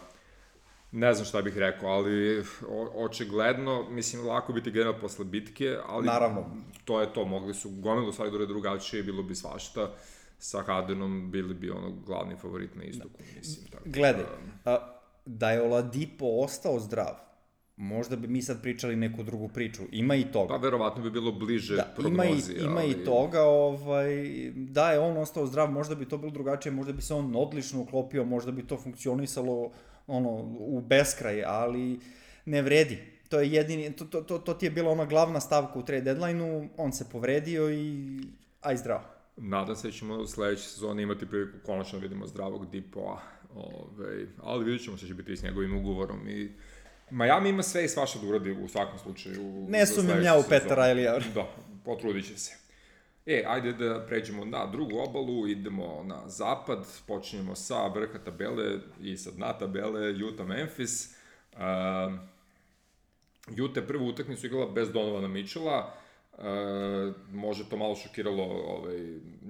Ne znam šta bih rekao, ali o, očigledno, mislim, lako biti general posle bitke, ali Naravno. to je to, mogli su gomilu stvari da drugačije, bilo bi svašta. Sa Hardenom bili bi ono glavni favorit na istoku, da. mislim. Tako, Gledaj, da, a, da je Oladipo ostao zdrav, možda bi mi sad pričali neku drugu priču. Ima i toga. Pa verovatno bi bilo bliže da, prognozi. Ima i, ima ali... i toga, ovaj, da je on ostao zdrav, možda bi to bilo drugačije, možda bi se on odlično uklopio, možda bi to funkcionisalo ono, u beskraj, ali ne vredi. To je jedini, to, to, to, to ti je bila ona glavna stavka u trade deadline-u, on se povredio i aj zdravo. Nadam se da ćemo u sledeće sezone imati priliku konačno da vidimo zdravog Dipoa, ove, ali vidjet ćemo se će biti s njegovim ugovorom i Miami ima sve i svašta da uradi u svakom slučaju. Ne sumnjam ja u Petra Riley. Da, potrudit će se. E, ajde da pređemo na drugu obalu, idemo na zapad, počinjemo sa vrha tabele i sa dna tabele Utah Memphis. Uh, Utah prvu utakmicu igrala bez Donovana Mitchella, Uh, može to malo šokiralo ovaj,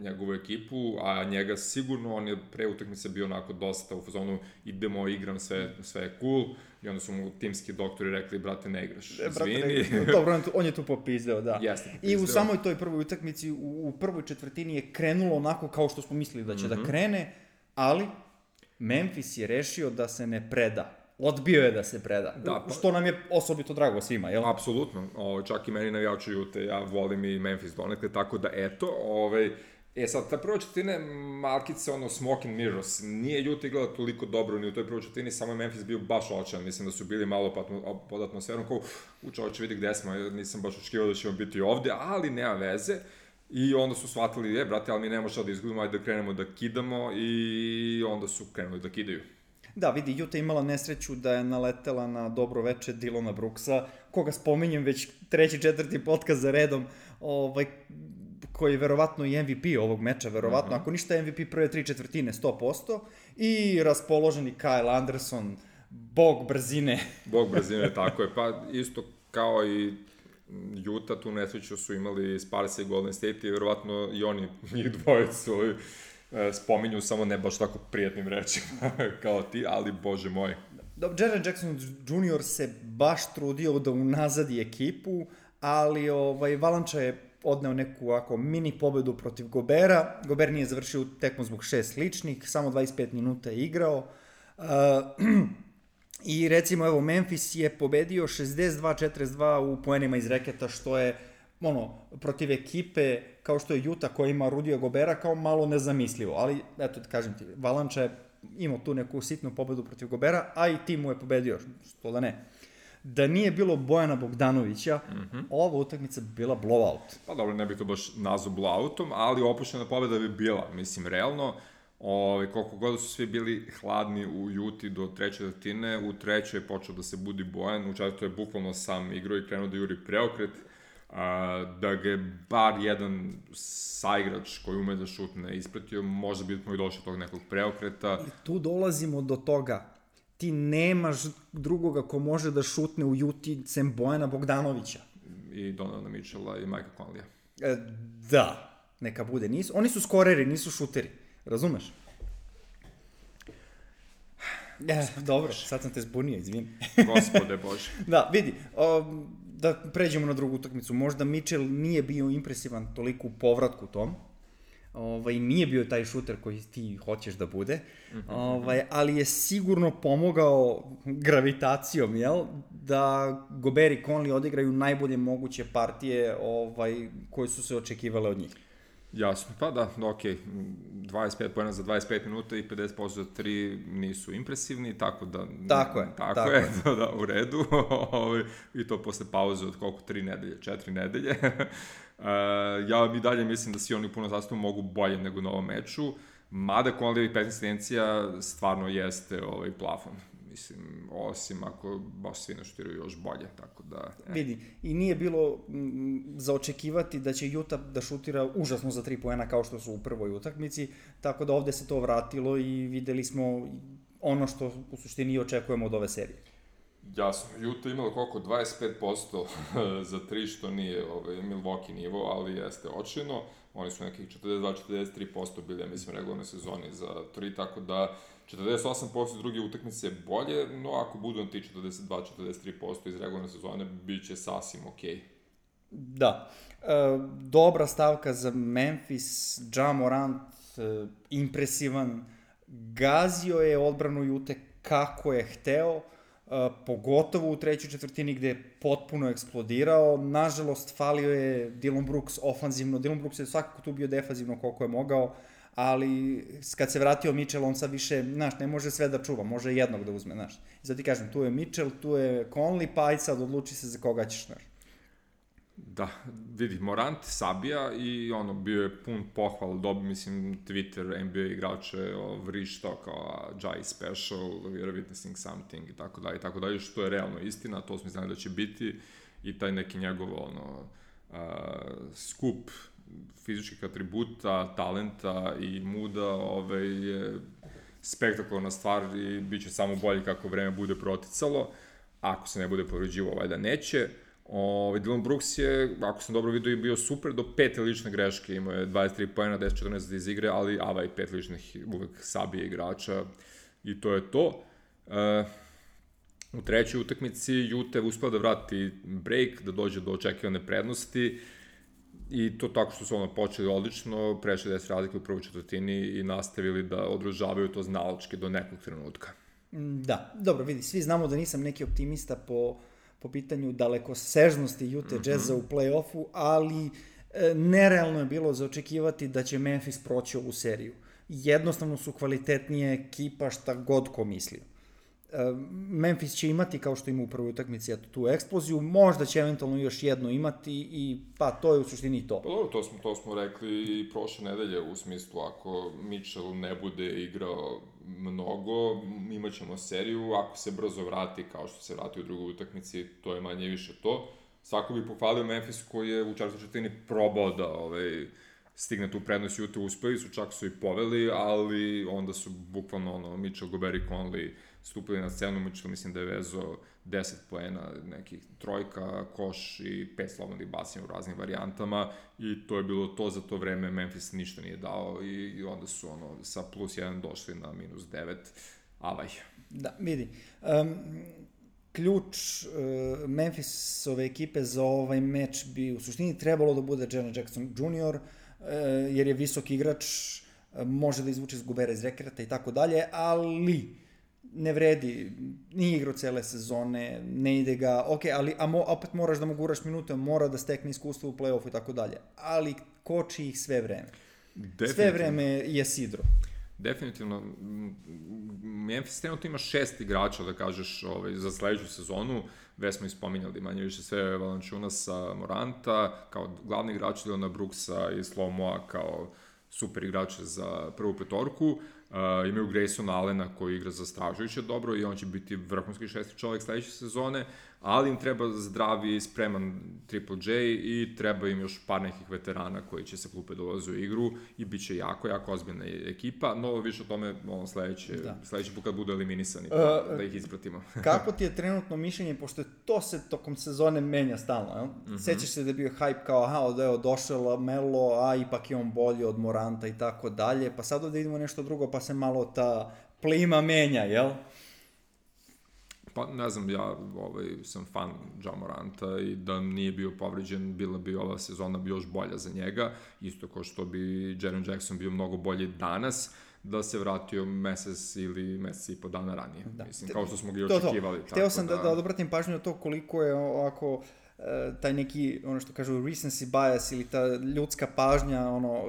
njegovu ekipu, a njega sigurno, on je pre utakmice bio onako dosta u fazonu idemo, igram, sve, sve je cool, i onda su mu timski doktori rekli, brate, ne igraš, e, izvini. Ne, dobro, on je tu popizdeo, da. Jeste, popizdeo. I u samoj toj prvoj utakmici, u, u prvoj četvrtini je krenulo onako kao što smo mislili da će mm -hmm. da mhm. krene, ali Memphis je rešio da se ne preda odbio je da se preda. Da, pa, što nam je osobito drago svima, jel? Apsolutno. O, čak i meni navijači Jute, ja volim i Memphis donekle, tako da eto, ovaj, E sad, ta prva četvrtina malkice, ono, smoke and mirrors. Nije Jute igrala toliko dobro ni u toj prvoj četvrtini, samo je Memphis bio baš očan. Mislim da su bili malo pod, atmosferom, kao, u čovječe vidi gde smo, nisam baš očekivao da ćemo biti ovde, ali nema veze. I onda su shvatili, je, brate, ali mi nema šta da izgubimo, ajde da krenemo da kidamo i onda su krenuli da kidaju. Da, vidi, Juta imala nesreću da je naletela na dobro veče Dilona Brooksa, koga spominjem već treći, četvrti podcast za redom, ovaj, koji je verovatno i MVP ovog meča, verovatno, uh -huh. ako ništa MVP prve tri četvrtine, 100%, i raspoloženi Kyle Anderson, bog brzine. bog brzine, tako je, pa isto kao i Juta, tu nesreću su imali Sparse i Golden State i verovatno i oni, njih dvoje su spominju, samo ne baš tako prijatnim rečima kao ti, ali bože moj. Dobro, Jaren Jackson Jr. se baš trudio da unazadi ekipu, ali ovaj, Valanča je odneo neku ovako mini pobedu protiv Gobera. Gober nije završio tekmu zbog šest ličnih, samo 25 minuta je igrao. Uh, I recimo, evo, Memphis je pobedio 62-42 u poenima iz reketa, što je ono, protiv ekipe kao što je Juta koja ima Rudija Gobera kao malo nezamislivo, ali eto, kažem ti, Valanča je imao tu neku sitnu pobedu protiv Gobera, a i tim mu je pobedio, što da ne. Da nije bilo Bojana Bogdanovića, mm -hmm. ova utakmica bi bila blowout. Pa dobro, ne bih to baš nazvao blowoutom, ali opuštena pobeda bi bila, mislim, realno. Ove, koliko god su svi bili hladni u Juti do treće datine, u trećoj je počeo da se budi Bojan, u četvrtoj je bukvalno sam igrao i krenuo da juri preokret, a, da ga je bar jedan saigrač koji ume da šutne ispratio, možda bi smo i došli tog nekog preokreta. I tu dolazimo do toga. Ti nemaš drugoga ko može da šutne u Juti sem Bojana Bogdanovića. I Donovana Mitchella i Mike'a Conleya. E, da, neka bude. Nisu, oni su skoreri, nisu šuteri. Razumeš? E, dobro, sad sam te zbunio, izvini. Gospode Bože. da, vidi, um, da pređemo na drugu utakmicu. Možda Mitchell nije bio impresivan toliko u povratku tom, ovaj, nije bio taj šuter koji ti hoćeš da bude, mm -hmm. ovaj, ali je sigurno pomogao gravitacijom, jel, da Gober i Conley odigraju najbolje moguće partije ovaj, koje su se očekivale od njih. Jasno, pa da, ok, 25 pojena za 25 minuta i 50% za 3 nisu impresivni, tako da... Tako je. Tako, tako je, je. Da, da, u redu. Ovaj, I to posle pauze od koliko, 3 nedelje, 4 nedelje. uh, ja i dalje mislim da svi oni puno sastavu mogu bolje nego na ovom meču, mada Conley 15 tendencija stvarno jeste ovaj plafon. Mislim, osim ako baš svi naštiraju još bolje, tako da... E. Vidi, i nije bilo m, za očekivati da će Juta da šutira užasno za tri poena kao što su u prvoj utakmici, tako da ovde se to vratilo i videli smo ono što u suštini očekujemo od ove serije. Jasno, Juta imala koliko? 25% za tri, što nije ovaj, Milwaukee nivo, ali jeste očino. Oni su nekih 42-43% bili, ja mislim, regularne sezoni za tri, tako da 48% druge utakmice bolje, no ako budu na ti 42-43% iz regularne sezone, bit će sasvim okej. Okay. Da. E, dobra stavka za Memphis, Ja Morant, e, impresivan, gazio je odbranu Jute kako je hteo, e, pogotovo u trećoj četvrtini gde je potpuno eksplodirao. Nažalost, falio je Dylan Brooks ofanzivno. Dylan Brooks je svakako tu bio defanzivno koliko je mogao ali kad se vratio Mitchell, on sad više, znaš, ne može sve da čuva, može jednog da uzme, znaš. I sad ti kažem, tu je Mitchell, tu je Conley, pa aj sad odluči se za koga ćeš, znaš. Da, vidi, Morant sabija i ono, bio je pun pohval, dobi, mislim, Twitter, NBA igrače vrištao kao Jai Special, we're witnessing something i tako dalje, i tako dalje, što je realno istina, to smo znali da će biti i taj neki njegov, ono, uh, skup fizičkih atributa, talenta i muda ovaj, je spektakularna stvar i bit će samo bolje kako vreme bude proticalo. Ako se ne bude povređivo, ovaj da neće. Ovaj, Dylan Brooks je, ako sam dobro vidio, bio super do pete lične greške. Imao je 23 pojena, 10-14 iz igre, ali ava i pet ličnih uvek sabije igrača i to je to. Uh, u trećoj utakmici Jute uspela da vrati break, da dođe do očekivane prednosti. I to tako što su ono počeli odlično, prešli 10 razlike u prvoj četvrtini i nastavili da održavaju to znaločke do nekog trenutka. Mm, da, dobro, vidi, svi znamo da nisam neki optimista po, po pitanju dalekosežnosti Utah mm -hmm. Jazza u play-offu, ali e, nerealno je bilo za očekivati da će Memphis proći ovu seriju. Jednostavno su kvalitetnije ekipa šta god ko mislio. Memphis će imati, kao što ima u prvoj utakmici, eto, tu eksploziju, možda će eventualno još jedno imati i pa to je u suštini to. Pa dobro, to smo, to smo rekli i prošle nedelje u smislu ako Mitchell ne bude igrao mnogo, imaćemo seriju, ako se brzo vrati kao što se vrati u drugoj utakmici, to je manje više to. Svako bi pohvalio Memphis koji je u četvrtoj četvrtini probao da ovaj, stigne tu prednost Juta uspeli su, čak su i poveli, ali onda su bukvalno ono, Mitchell, Gobert i Conley stupili na scenu, Mitchell mislim da je vezo 10 poena, nekih trojka, koš i pet slobodnih basina u raznim varijantama i to je bilo to za to vreme, Memphis ništa nije dao i, i onda su ono sa plus 1 došli na minus 9, avaj. Da, vidi. Um, ključ uh, Memphisove ekipe za ovaj meč bi u suštini trebalo da bude Jaren Jackson Jr., uh, jer je visok igrač, uh, može da izvuče iz gubera iz rekreta i tako dalje, ali ne vredi, nije igrao cele sezone, ne ide ga, ok, ali a mo, opet moraš da mu guraš minute, mora da stekne iskustvo u play-offu i tako dalje, ali koči ih sve vreme. Sve vreme je sidro. Definitivno, Memphis trenutno ima šest igrača, da kažeš, ovaj, za sledeću sezonu. Već smo ispominjali manje više sve Valančunasa, Moranta, kao glavni igrač Dilana Brooksa i Slomoa kao super igrače za prvu petorku. Uh, imaju Grayson Allena koji igra zastražujuće dobro i on će biti vrhunski šesti čovjek sledeće sezone ali im treba zdravi, spreman Triple J i treba im još par nekih veterana koji će sa klupe dolaze u igru i bit će jako, jako ozbiljna ekipa, no više o tome ono, sledeće, da. sledeći put kad budu eliminisani, uh, da ih ispratimo. kako ti je trenutno mišljenje, pošto je to se tokom sezone menja stalno, jel? Mm -hmm. Sećaš se da je bio hype kao, aha, od evo, došao Melo, a ipak je on bolji od Moranta i tako dalje, pa sad ovde vidimo nešto drugo, pa se malo ta plima menja, jel? Pa ne znam, ja ovaj, sam fan Ja Moranta i da nije bio povređen, bila bi ova sezona bi još bolja za njega, isto kao što bi Jaren Jackson bio mnogo bolji danas, da se vratio mesec ili mesec i po dana ranije. Da. Mislim, kao što smo ga i očekivali. To, to. Hteo sam da, da, da odobratim pažnju na to koliko je ovako E, taj neki, ono što kažu, recency bias ili ta ljudska pažnja, ono,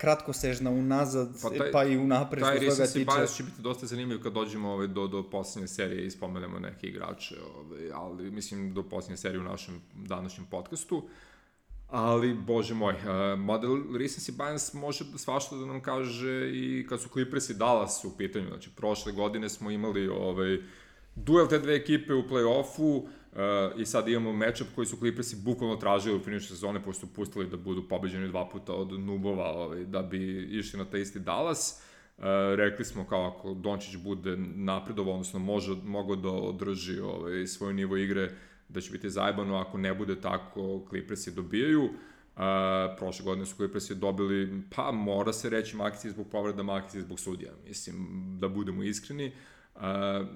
kratkosežna unazad, pa, taj, pa i unapred taj toga tiče. Recency bias će biti dosta zanimljiv kad dođemo ovaj, do, do posljednje serije i spomenemo neke igrače, ovaj, ali mislim do posljednje serije u našem današnjem podcastu. Ali, bože moj, uh, model recency bias može svašta da nam kaže i kad su Clippers i Dallas u pitanju. Znači, prošle godine smo imali ovaj, duel te dve ekipe u play-offu, Uh, I sad imamo matchup koji su Clippersi bukvalno tražili u finišu sezone, pošto su pustili da budu pobeđeni dva puta od Nubova, ovaj, da bi išli na taj isti Dallas. Uh, rekli smo kao ako Dončić bude napredovao, odnosno može, mogo da održi ovaj, svoj nivo igre, da će biti zajebano, ako ne bude tako, Clippersi dobijaju. Uh, prošle godine su Clippersi dobili, pa mora se reći Maxi zbog povreda, Maxi zbog sudija. Mislim, da budemo iskreni. Uh, Uh,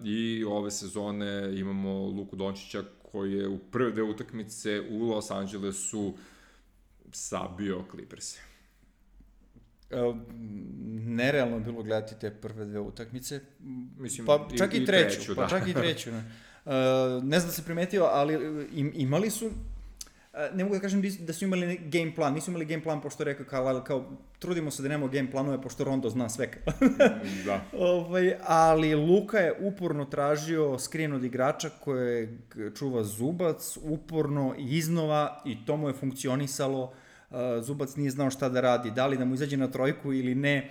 I ove sezone imamo Luku Dončića koji je u prve dve utakmice u Los Angelesu sabio Clippers. Nerealno je bilo gledati te prve dve utakmice. Mislim, pa čak i, i treću, treću pa da. čak i treću. Ne, uh, ne znam da se primetio, ali im, imali su ne mogu da kažem da su imali game plan, nisu imali game plan pošto rekao kao, kao trudimo se da nemamo game planove pošto Rondo zna sve. da. ovaj, ali Luka je uporno tražio skrin od igrača koje čuva Zubac, uporno iznova i to mu je funkcionisalo. Zubac nije znao šta da radi, da li da mu izađe na trojku ili ne,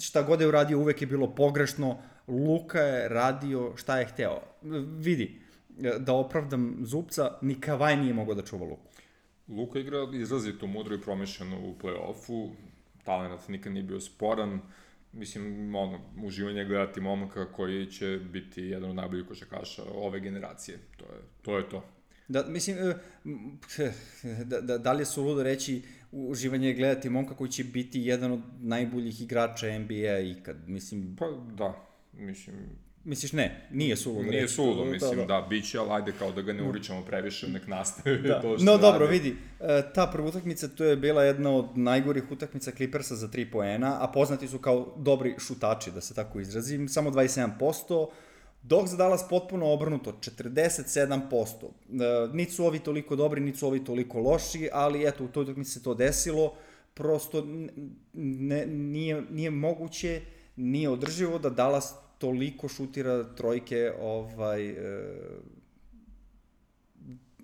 šta god je uradio uvek je bilo pogrešno, Luka je radio šta je hteo. Vidi, da opravdam Zubca, ni Kavaj nije mogao da čuva Luku. Luka igra izrazito mudro i promišljeno u play-offu, talent nikad nije bio sporan, mislim, ono, uživanje gledati momaka koji će biti jedan od najboljih košakaša ove generacije. To je to. Je to. Da, mislim, e, da, da, da li je suludo reći uživanje gledati momka koji će biti jedan od najboljih igrača NBA ikad, mislim... Pa da, mislim, Misliš ne, nije suludo. Nije suludo, mislim, da, da. da bit će, ali ajde kao da ga ne uričamo previše, nek nastavi da. to što No dobro, radi. vidi, e, ta prva utakmica, to je bila jedna od najgorih utakmica Clippersa za 3 poena, a poznati su kao dobri šutači, da se tako izrazim, samo 27%, dok za Dallas potpuno obrnuto, 47%. E, niti su ovi toliko dobri, niti su ovi toliko loši, ali eto, u toj utakmici se to desilo, prosto ne, nije, nije moguće, nije održivo da Dallas toliko šutira trojke, ovaj, e,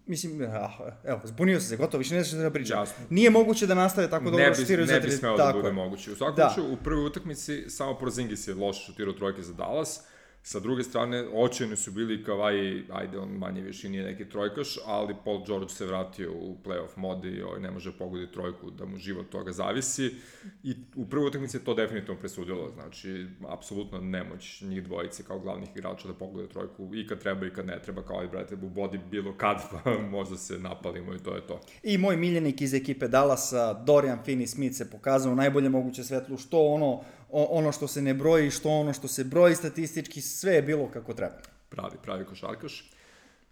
mislim, ah, evo, zbunio se, gotovo, više ne znaš da pričam. Jasno. Nije moguće da nastave tako dobro da šutiraju za tri. Ne bi smeo da bude moguće. U svakom da. slučaju, u prvoj utakmici samo Porzingis je loše šutirao trojke za Dallas, Sa druge strane, očajni su bili Kawhi, ajde, on manje više nije neki trojkaš, ali Paul George se vratio u playoff mod i ovaj, ne može pogoditi trojku da mu život toga zavisi. I u prvoj utakmici je to definitivno presudilo, znači, apsolutno nemoć njih dvojice kao glavnih igrača da pogode trojku i kad treba i kad ne treba, kao i brate, u bodi bilo kad, pa možda se napalimo i to je to. I moj miljenik iz ekipe Dallasa, Dorian Finney-Smith se pokazao najbolje moguće svetlu, što ono ono što se ne broji, što ono što se broji statistički, sve je bilo kako treba. Pravi, pravi košarkaš.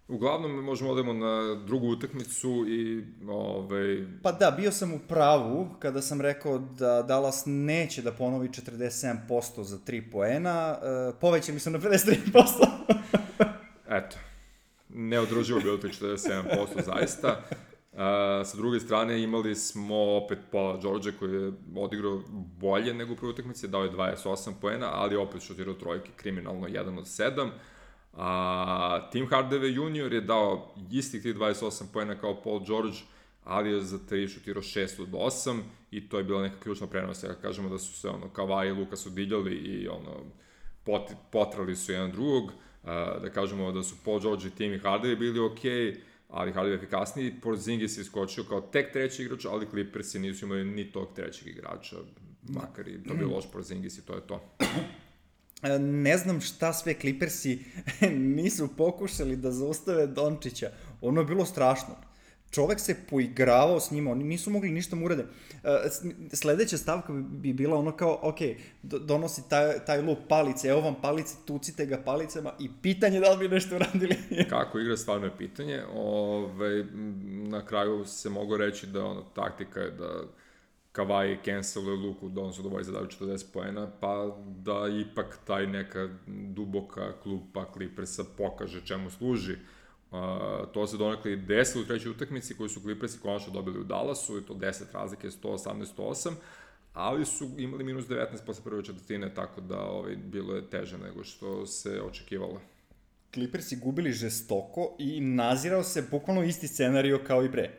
Uglavnom, možemo odemo na drugu utakmicu i... Ovaj... Pa da, bio sam u pravu kada sam rekao da Dallas neće da ponovi 47% za 3 poena. E, poveće mi se na 53%. Eto. Neodruživo bilo to 47% zaista. Uh, sa druge strane imali smo opet Paula George koji je odigrao bolje nego u prvoj utakmici, dao je 28 poena, ali opet šutirao trojke kriminalno 1 od 7. A Tim Hardaway junior je dao istih tih 28 poena kao Paul George, ali je za 3 šutirao 6 od 8 i to je bila neka ključna prenosa. Ja kažemo da su se ono, Kawhi i Luka su diljali i ono, pot, potrali su jedan drugog. Uh, da kažemo da su Paul George i Tim Hardaway bili okej, okay ali Harden je efikasniji, Porzingis je iskočio kao tek treći igrač, ali Clippersi nisu imali ni tog trećeg igrača, makar i to bio loš Porzingis i to je to. E, ne znam šta sve Clippersi nisu pokušali da zaustave Dončića. Ono je bilo strašno čovek se poigravao s njima, oni nisu mogli ništa mu urade. E, sledeća stavka bi bila ono kao, ok, donosi taj, taj lup palice, evo vam palice, tucite ga palicama i pitanje da li bi nešto uradili. Kako igra, stvarno je pitanje. Ove, na kraju se mogu reći da ono, taktika je da Kavaj canceluje luku, da su dovoljni zadaju 40 poena, pa da ipak taj neka duboka klupa Clippersa pokaže čemu služi. Uh, to se donekle i desilo u trećoj utakmici koju su Clippersi konačno dobili u Dallasu i to 10 razlike 118-108 ali su imali minus 19 posle prve četvrtine, tako da ovaj, bilo je teže nego što se očekivalo. Clippersi gubili žestoko i nazirao se bukvalno isti scenario kao i pre.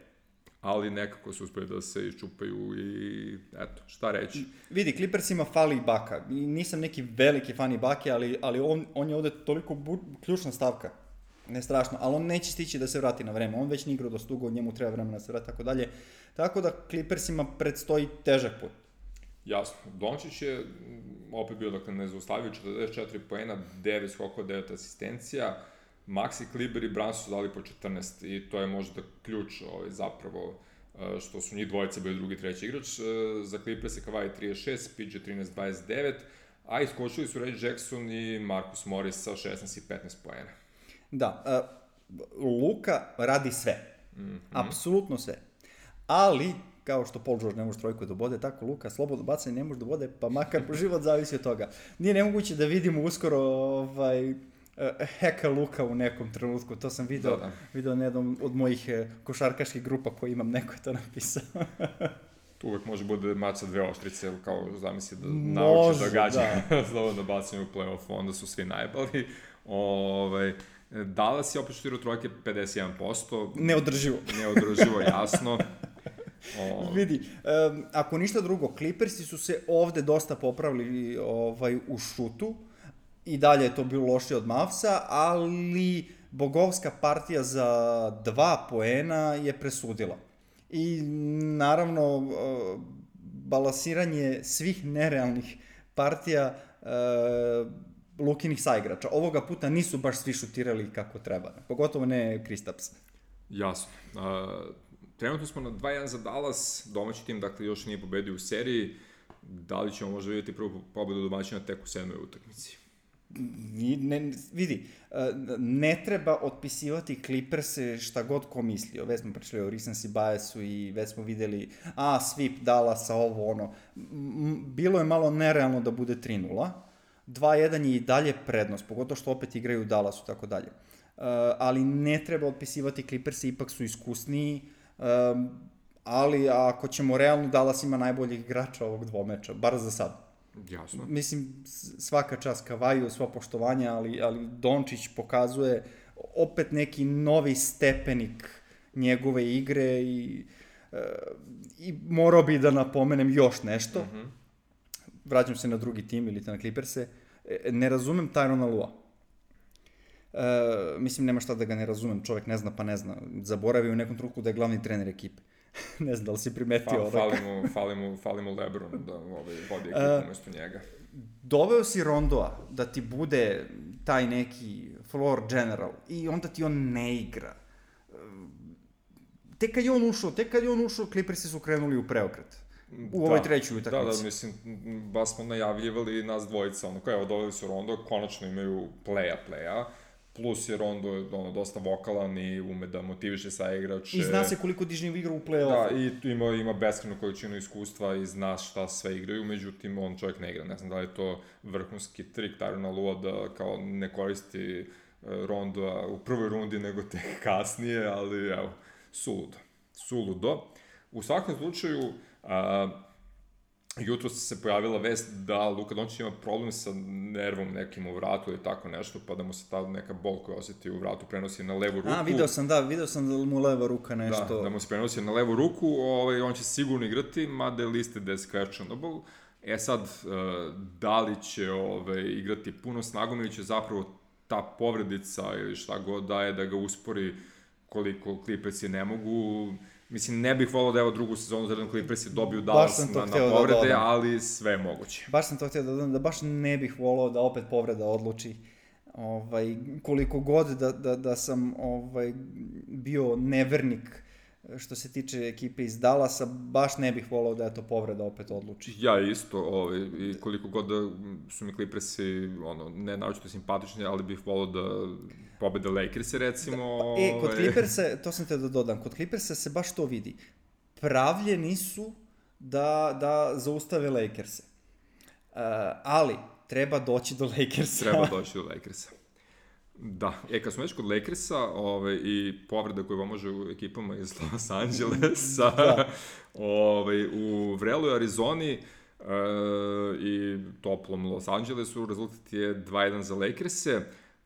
Ali nekako su uspeli da se iščupaju i eto, šta reći. Vidi, Clippersima fali Baka. Nisam neki veliki fan i Bake, ali, ali on, on je ovde toliko bu, ključna stavka ne strašno, ali on neće stići da se vrati na vreme, on već nije igrao dosta dugo, njemu treba vremena da se vrati, tako dalje. Tako da Clippersima predstoji težak put. Jasno, Dončić je mm, opet bio, dakle, nezaustavio 44 poena, 9 skokova, 9 asistencija, Maxi Kliber i Brans su dali po 14 i to je možda ključ ovaj, zapravo e, što su njih dvojice bili drugi, treći igrač. E, za Clippers je Kawhi 36, PG 13-29, a iskočili su Ray Jackson i Marcus Morris sa 16 i 15 poena. Da, uh, Luka radi sve. Mm -hmm. Apsolutno sve. Ali, kao što Paul George ne može trojku da bode, tako Luka slobodno bacanje ne može da bode, pa makar po život zavisi od toga. Nije nemoguće da vidimo uskoro ovaj, uh, heka Luka u nekom trenutku, to sam video, da, da. video na jednom od mojih uh, košarkaških grupa koji imam, neko je to napisao. tu uvek može bude mač sa dve oštrice, kao zamisli da nauči da gađa da. slobodno bacanje u play-off, onda su svi najbali. Ovaj, Dallas je opet šutirao trojke 51%. Neodrživo. Neodrživo, jasno. O... Vidi, um, ako ništa drugo, Clippersi su se ovde dosta popravili ovaj, u šutu i dalje je to bilo lošije od Mavsa, ali bogovska partija za dva poena je presudila. I naravno, uh, balasiranje svih nerealnih partija uh, Lukinih saigrača. Ovoga puta nisu baš svi šutirali kako treba. Pogotovo ne Kristaps. Jasno. Uh, trenutno smo na 2-1 za Dallas, domaći tim dakle još nije pobedio u seriji. Da li ćemo možda vidjeti prvu pobedu domaćina tek u sedmoj utakmici? Ne, vidi, ne treba otpisivati Clippers šta god ko mislio. Već smo pričali o recency biasu i već smo videli, a, sweep Dallasa, ovo, ono. Bilo je malo nerealno da bude 3-0 2-1 je i dalje prednost, pogotovo što opet igraju u Dallasu, tako dalje. Uh, ali ne treba otpisivati Clippers, ipak su iskusniji, um, ali ako ćemo realno, Dallas ima najboljih igrača ovog dvomeča, bar za sad. Jasno. Mislim, svaka čast Kavaju, sva poštovanja, ali, ali Dončić pokazuje opet neki novi stepenik njegove igre i, uh, i morao bi da napomenem još nešto. Mm -hmm vraćam se na drugi tim ili na Clippers-e, e, ne razumem Tyrona Lua. Uh, mislim, nema šta da ga ne razumem, čovek ne zna pa ne zna. Zaboravio u nekom truku da je glavni trener ekipe. ne znam da li si primetio. Fa, fali, mu, fali, mu, fali mu Lebron da ovaj, vodi ekipu uh, umesto njega. Doveo si Rondoa da ti bude taj neki floor general i onda ti on ne igra. Tek kad je on ušao, tek kad je on ušao, Clippersi su krenuli u preokret. U da, ovoj trećoj utakmici. Da, da, mislim, baš smo najavljivali nas dvojica, ono, kao evo, doveli su Rondo, konačno imaju playa, playa plus je Rondo ono, dosta vokalan i ume da motiviše sa igrače. I zna se koliko dižnje igra u play-offu. Da, i ima, ima beskreno količinu iskustva i zna šta sve igraju, međutim, on čovjek ne igra. Ne znam da li je to vrhunski trik Tyrona Lua da kao ne koristi e, Rondo u prvoj rundi, nego tek kasnije, ali evo, suludo. Suludo. U svakom slučaju, a, jutro se pojavila vest da Luka Dončić ima problem sa nervom nekim u vratu ili tako nešto, pa da mu se ta neka bol koja osjeti u vratu prenosi na levu ruku. A, video sam, da, video sam da mu leva ruka nešto... Da, da mu se prenosi na levu ruku, ovaj, on će sigurno igrati, mada je listed as questionable. E sad, eh, da li će ovaj, igrati puno snagom ili će zapravo ta povredica ili šta god daje da ga uspori koliko Clippersi ne mogu, Mislim, ne bih volao da evo drugu sezonu za Clippers dobiju Dallas na, na da povrede, da ali sve je moguće. Baš sam to htio da dodam, da baš ne bih volao da opet povreda odluči ovaj, koliko god da, da, da sam ovaj, bio nevernik što se tiče ekipe iz Dallasa, baš ne bih volao da je to povreda opet odluči. Ja isto, ovaj, i koliko god da su mi Clippersi, ono, ne naočito simpatični, ali bih volao da pobede Lakersi, recimo. Da, e, kod ovaj... Clippersa, to sam te da dodam, kod Clippersa se baš to vidi. Pravljeni su da, da zaustave Lakerse. Uh, ali, treba doći do Lakersa. Treba doći do Lakersa. Da, e, kad smo već kod Lakersa ovaj, i povreda koja vam može u ekipama iz Los Angelesa, da. ovaj, u vreloj Arizoni uh, i toplom Los Angelesu rezultat je 2-1 za Lakers-e.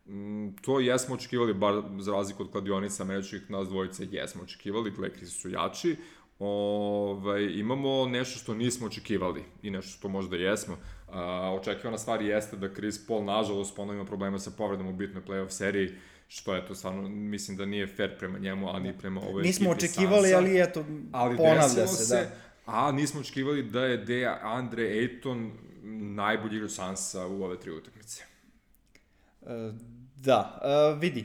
Mm, to jesmo očekivali, bar za razliku od kladionica američkih, nas dvojice jesmo očekivali, Lakersi su jači. Ovaj, imamo nešto što nismo očekivali i nešto što možda jesmo. A, očekivana stvar jeste da Chris Paul, nažalost, ponovno ima problema sa povredom u bitnoj playoff seriji, što je to stvarno, mislim da nije fair prema njemu, a ni prema ovoj Nismo očekivali, Sansa, ali eto, ali ponavlja se, se, da. A nismo očekivali da je Deja Andre Ayton najbolji igrač Sansa u ove tri utakmice. Uh, da, uh, vidi.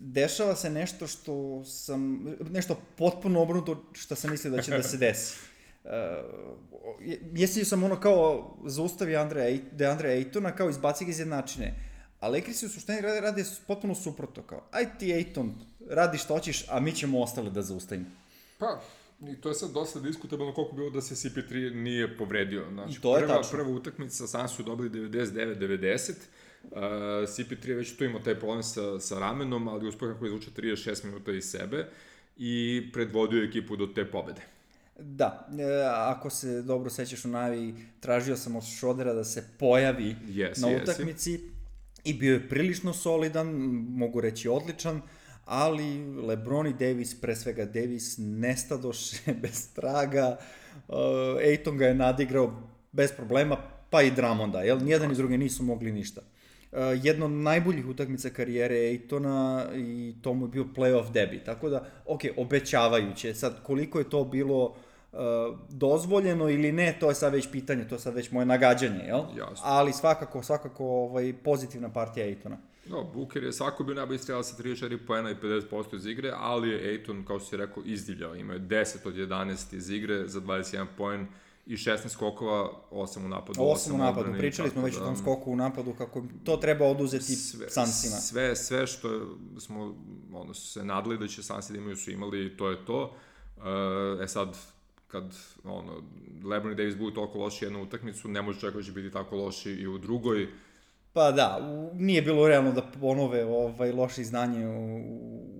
Dešava se nešto što sam, nešto potpuno obrnuto što sam mislio da će da se desi. Uh, mislio sam ono kao zaustavi Andre, de Andre Aytona, kao izbaci ga iz jednačine. A Lakersi u suštini rade, rade potpuno suprotno, kao, aj ti Ayton, radi što hoćeš, a mi ćemo ostale da zaustavimo. Pa, i to je sad dosta diskutabilno koliko bilo da se CP3 nije povredio. Znači, to je prva, tačno. prva utakmica, sam su dobili 99-90, Uh, CP3 je već tu imao taj problem sa, sa ramenom, ali uspeh kako je izvučao 36 minuta iz sebe i predvodio ekipu do te pobede. Da, e, ako se dobro sećaš u navi, tražio sam od Šodera da se pojavi yes, na utakmici yes. i bio je prilično solidan, mogu reći odličan, ali Lebron i Davis, pre svega Davis, nestadoše bez traga, uh, Ejton ga je nadigrao bez problema, pa i Dramonda, jel? Nijedan i drugi nisu mogli ništa. Uh, jedno od najboljih utakmica karijere Ejtona i to mu je bio playoff debi. Tako da, ok, obećavajuće. Sad, koliko je to bilo uh, dozvoljeno ili ne, to je sad već pitanje, to je sad već moje nagađanje, jel? Jasno. Ali svakako, svakako ovaj, pozitivna partija Ejtona. No, Booker je svako bio najbolji strelac sa 34 poena i 50% iz igre, ali je Ejton, kao što si rekao, izdivljao. Imao je 10 od 11 iz igre za 21 poen i 16 skokova, 8 u napadu. 8 u napadu, odbrani, pričali smo već da, o tom skoku u napadu, kako to treba oduzeti sve, Sansima. Sve, sve što smo ono, se nadali da će Sansi da imaju su imali, to je to. E sad, kad ono, Lebron i Davis budu toliko loši jednu utakmicu, ne može čekati da će biti tako loši i u drugoj. Pa da, nije bilo realno da ponove ovaj, loše iznanje u,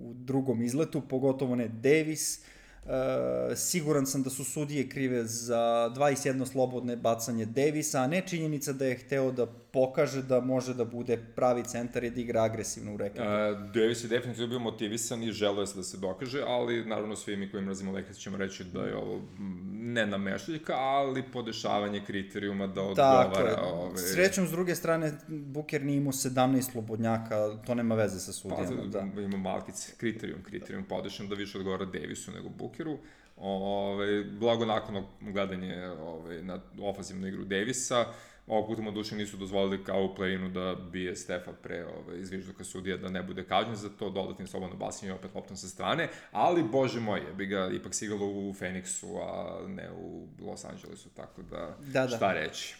u drugom izletu, pogotovo ne Davis. E, siguran sam da su sudije krive za 21 slobodne bacanje Davisa, a ne činjenica da je hteo da pokaže da može da bude pravi centar i da igra agresivno u reketu. Uh, Davis je definitivno bio motivisan i želeo je da se dokaže, ali naravno svi mi koji mrazimo Lakers ćemo reći da je ovo ne nameštaljka, ali podešavanje kriterijuma da odgovara. Tako je. Ove... Srećom, s druge strane, Buker nije imao 17 slobodnjaka, to nema veze sa sudijama. Pa, da. ima malkice, kriterijum, kriterijum podešan da više odgovara Davisu nego Bukeru. Ove, blago nakon gledanje ove, na ofazivnu igru Davisa, ovog puta mu duše nisu dozvolili kao u play-inu da bije Stefa pre ove, izvižduka sudija da ne bude kažnjen za to, dodatnim slobodno basenje opet loptom sa strane, ali bože moj, je bi ga ipak sigalo u Phoenixu, a ne u Los Angelesu, tako da, da, da. šta reći.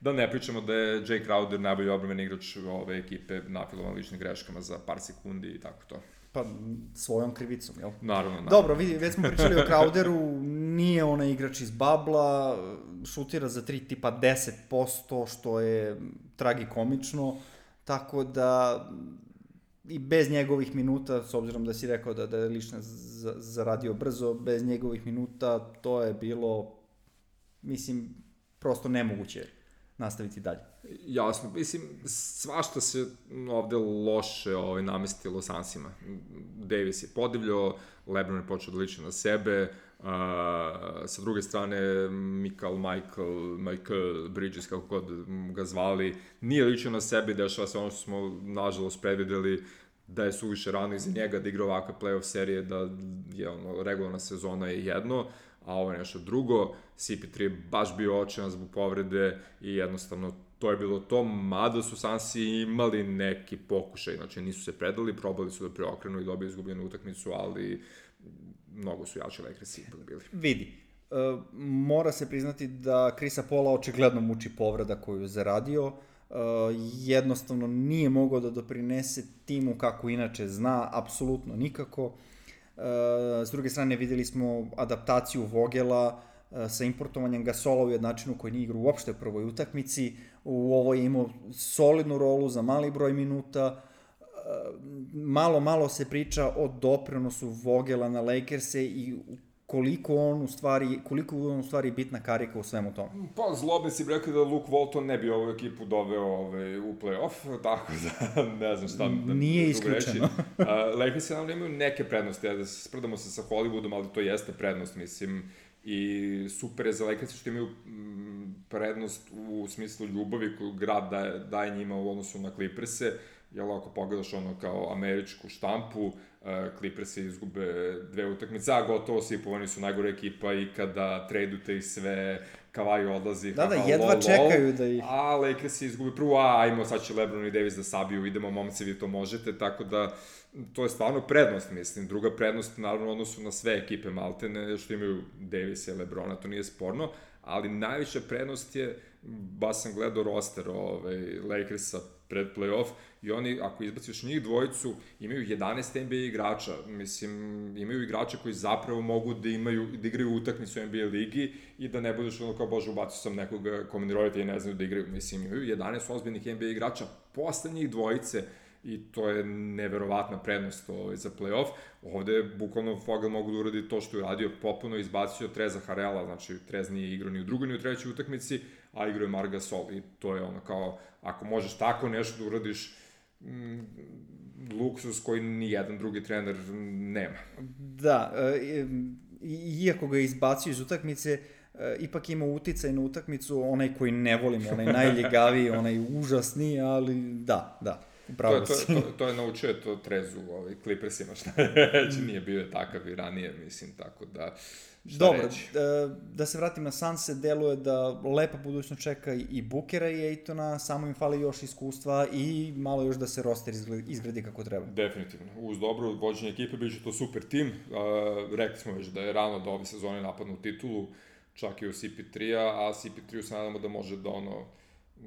Da ne pričamo da je Jay Crowder najbolji obrambeni igrač ove ekipe nafilovan ličnim greškama za par sekundi i tako to. Pa, svojom krivicom, jel? Naravno, naravno. Dobro, vidi, već smo pričali o Crowderu, nije onaj igrač iz babla, šutira za 3 tipa 10%, što je tragikomično, tako da i bez njegovih minuta, s obzirom da si rekao da, da je lična zaradio brzo, bez njegovih minuta to je bilo, mislim, prosto nemoguće nastaviti dalje. Jasno, mislim, svašta se ovde loše ovaj, namestilo Sansima. Davis je podivljao, Lebron je počeo da liči na sebe, uh, sa druge strane, Michael, Michael, Michael Bridges, kako god ga zvali, nije ličio na sebe, dešava se ono što smo, nažalost, predvideli, da je suviše rano iza njega da igra ovakve playoff serije, da je ono, regularna sezona je jedno, a ovo je nešto drugo. CP3 je baš bio očevan zbog povrede i jednostavno to je bilo to, mada su Sansi imali neki pokušaj, znači nisu se predali, probali su da preokrenu i dobiju izgubljenu utakmicu, ali mnogo su jači Lakersi ipak bili. Vidi, uh, mora se priznati da Krisa Pola očigledno muči povreda koju je zaradio, uh, jednostavno nije mogao da doprinese timu kako inače zna, apsolutno nikako. Uh, s druge strane videli smo adaptaciju Vogela, sa importovanjem Gasola u jednačinu koji nije igrao uopšte u prvoj utakmici. U ovoj je imao solidnu rolu za mali broj minuta. Malo, malo se priča o doprinosu Vogela na Lakers-e i koliko on u stvari, koliko on u stvari bitna karika u svemu tome. Pa, zlobno si rekao da Luke Walton ne bi ovu ekipu doveo ove, u play-off, tako da ne znam šta da Nije isključeno. uh, Lakers je naravno imaju neke prednosti, ja da se sprdamo se sa Hollywoodom, ali to jeste prednost, mislim, i super je za Lakers što imaju prednost u smislu ljubavi koju grad daje, daje njima u odnosu na Clippers-e, jel ako pogledaš ono kao američku štampu, uh, Clippers izgube dve utakmice, a gotovo svi povani su najgore ekipa i kada tradute i sve, Kavaju odlazi. Da, da, jedva lol, čekaju da ih... A Lakers izgube prvo, a ajmo, sad će Lebron i Davis da sabiju, idemo momci, vi to možete, tako da to je stvarno prednost, mislim. Druga prednost, naravno, odnosu na sve ekipe Maltene, što imaju Davis i Lebrona, to nije sporno, ali najviša prednost je, ba sam gledao roster ovaj, Lakersa pred playoff i oni, ako izbaciš njih dvojicu, imaju 11 NBA igrača. Mislim, imaju igrača koji zapravo mogu da imaju, da igraju utakmicu u NBA ligi i da ne budeš ono kao, bože, ubacio sam nekoga kome roditelji ne znaju da igraju. Mislim, imaju 11 ozbiljnih NBA igrača, posle njih dvojice, i to je neverovatna prednost ovaj, za playoff. Ovde je bukvalno Fogel mogu da uradi to što je uradio, popuno izbacio Treza Harela, znači Trez nije igrao ni u drugoj ni u trećoj utakmici, a igrao je Marga Sol i to je ono kao, ako možeš tako nešto da uradiš, mm, luksus koji ni jedan drugi trener nema. Da, e, iako ga je izbacio iz utakmice, e, ipak ima uticaj na utakmicu, onaj koji ne volim, onaj najljegaviji, onaj užasni, ali da, da. Upravo to, to, to, to je naučio to trezu ovaj, Clippersima, šta reći, nije bio takav i ranije, mislim, tako da... Šta Dobro, reći? da, da se vratim na Sanse, deluje da lepa budućnost čeka i Bukera i Ejtona, samo im fali još iskustva i malo još da se roster izgradi kako treba. Definitivno. Uz dobro vođenje ekipe biće to super tim. Uh, rekli smo već da je rano da ove sezone napadnu titulu, čak i u CP3-a, a CP3-u se nadamo da može da ono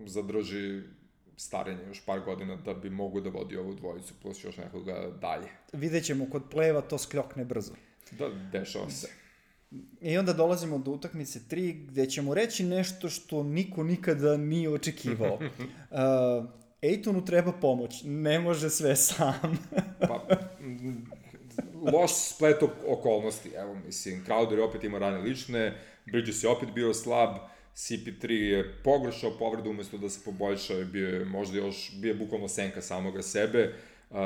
zadrži starenje još par godina da bi mogu da vodi ovu dvojicu plus još nekoga dalje. Vidjet ćemo kod pleva to skljokne brzo. Da, dešava se. I onda dolazimo do utakmice 3 gde ćemo reći nešto što niko nikada nije očekivao. uh, Ejtonu treba pomoć, ne može sve sam. pa, loš splet okolnosti. Evo, mislim, Crowder je opet ima rane lične, Bridges je opet bio slab, CP3 je pogoršao povredu umesto da se poboljšao, bio je možda još, bio je bukvalno senka samoga sebe, uh,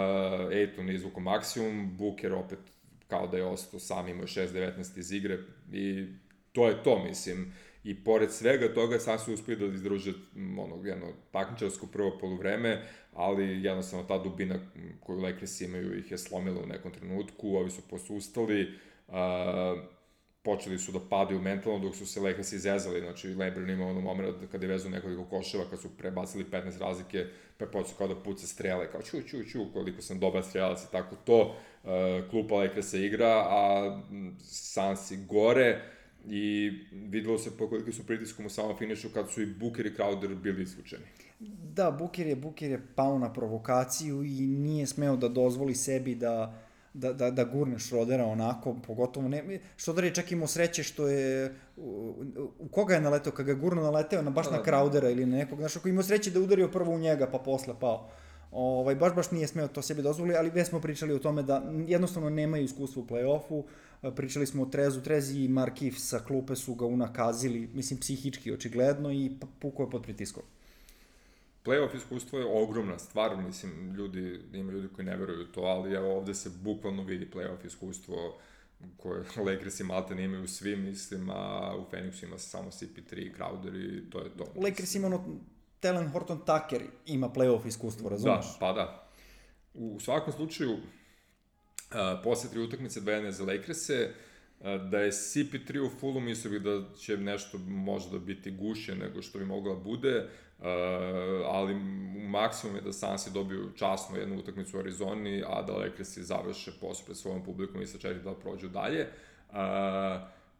Ejton je izvukao maksimum, Booker opet kao da je ostao sam, imao 6-19 iz igre i to je to, mislim. I pored svega toga, sam su uspeli da izdruže ono, jedno takmičarsko prvo polovreme, ali jednostavno ta dubina koju Lakers imaju ih je slomila u nekom trenutku, ovi su posustali, uh, počeli su da padaju mentalno dok su se Lakers izezali, znači Lebron ima ono moment kada je vezao nekoliko koševa, kad su prebacili 15 razlike, pa je počeo kao da puca strele, kao ču, ču, ču, koliko sam dobar strelac i tako to, uh, klupa Lakersa igra, a Sansi gore, i videlo se po koliko su pritiskom u samom finišu kad su i Booker i Crowder bili isključeni. Da, Booker je, Booker je pao na provokaciju i nije smeo da dozvoli sebi da, da, da, da gurne Šrodera onako, pogotovo ne, Šroder je čak imao sreće što je, u, u koga je naletao, kada ga gurno naleteo na baš da, na da. Crowdera ili nekog, znaš, ako imao sreće da udario prvo u njega pa posle pao. Ovaj, baš baš nije smeo to sebi dozvoli, ali već smo pričali o tome da jednostavno nemaju iskustva u play-offu, pričali smo o Trezu, Trezi i Markif sa klupe su ga unakazili, mislim psihički očigledno i puko je pod pritiskom. Playoff iskustvo je ogromna stvar, mislim, ljudi, ima ljudi koji ne veruju to, ali evo ovde se bukvalno vidi playoff iskustvo koje Lakers i Malte ne imaju svi, mislim, a u Phoenixu ima samo CP3 i Crowder i to je to. Lakers ima ono, Telen Horton Tucker ima playoff iskustvo, razumeš? Da, pa da. U svakom slučaju, Uh, posle tri utakmice dvojene za Lakers-e, uh, da je CP3 u fullu mislio bih da će nešto možda biti gušće nego što bi mogla da bude, ali maksimum je da Sansi dobiju časno jednu utakmicu u Arizoni, a da Lakersi završe posle pred svojom publikom i sa četiri da prođu dalje. Uh,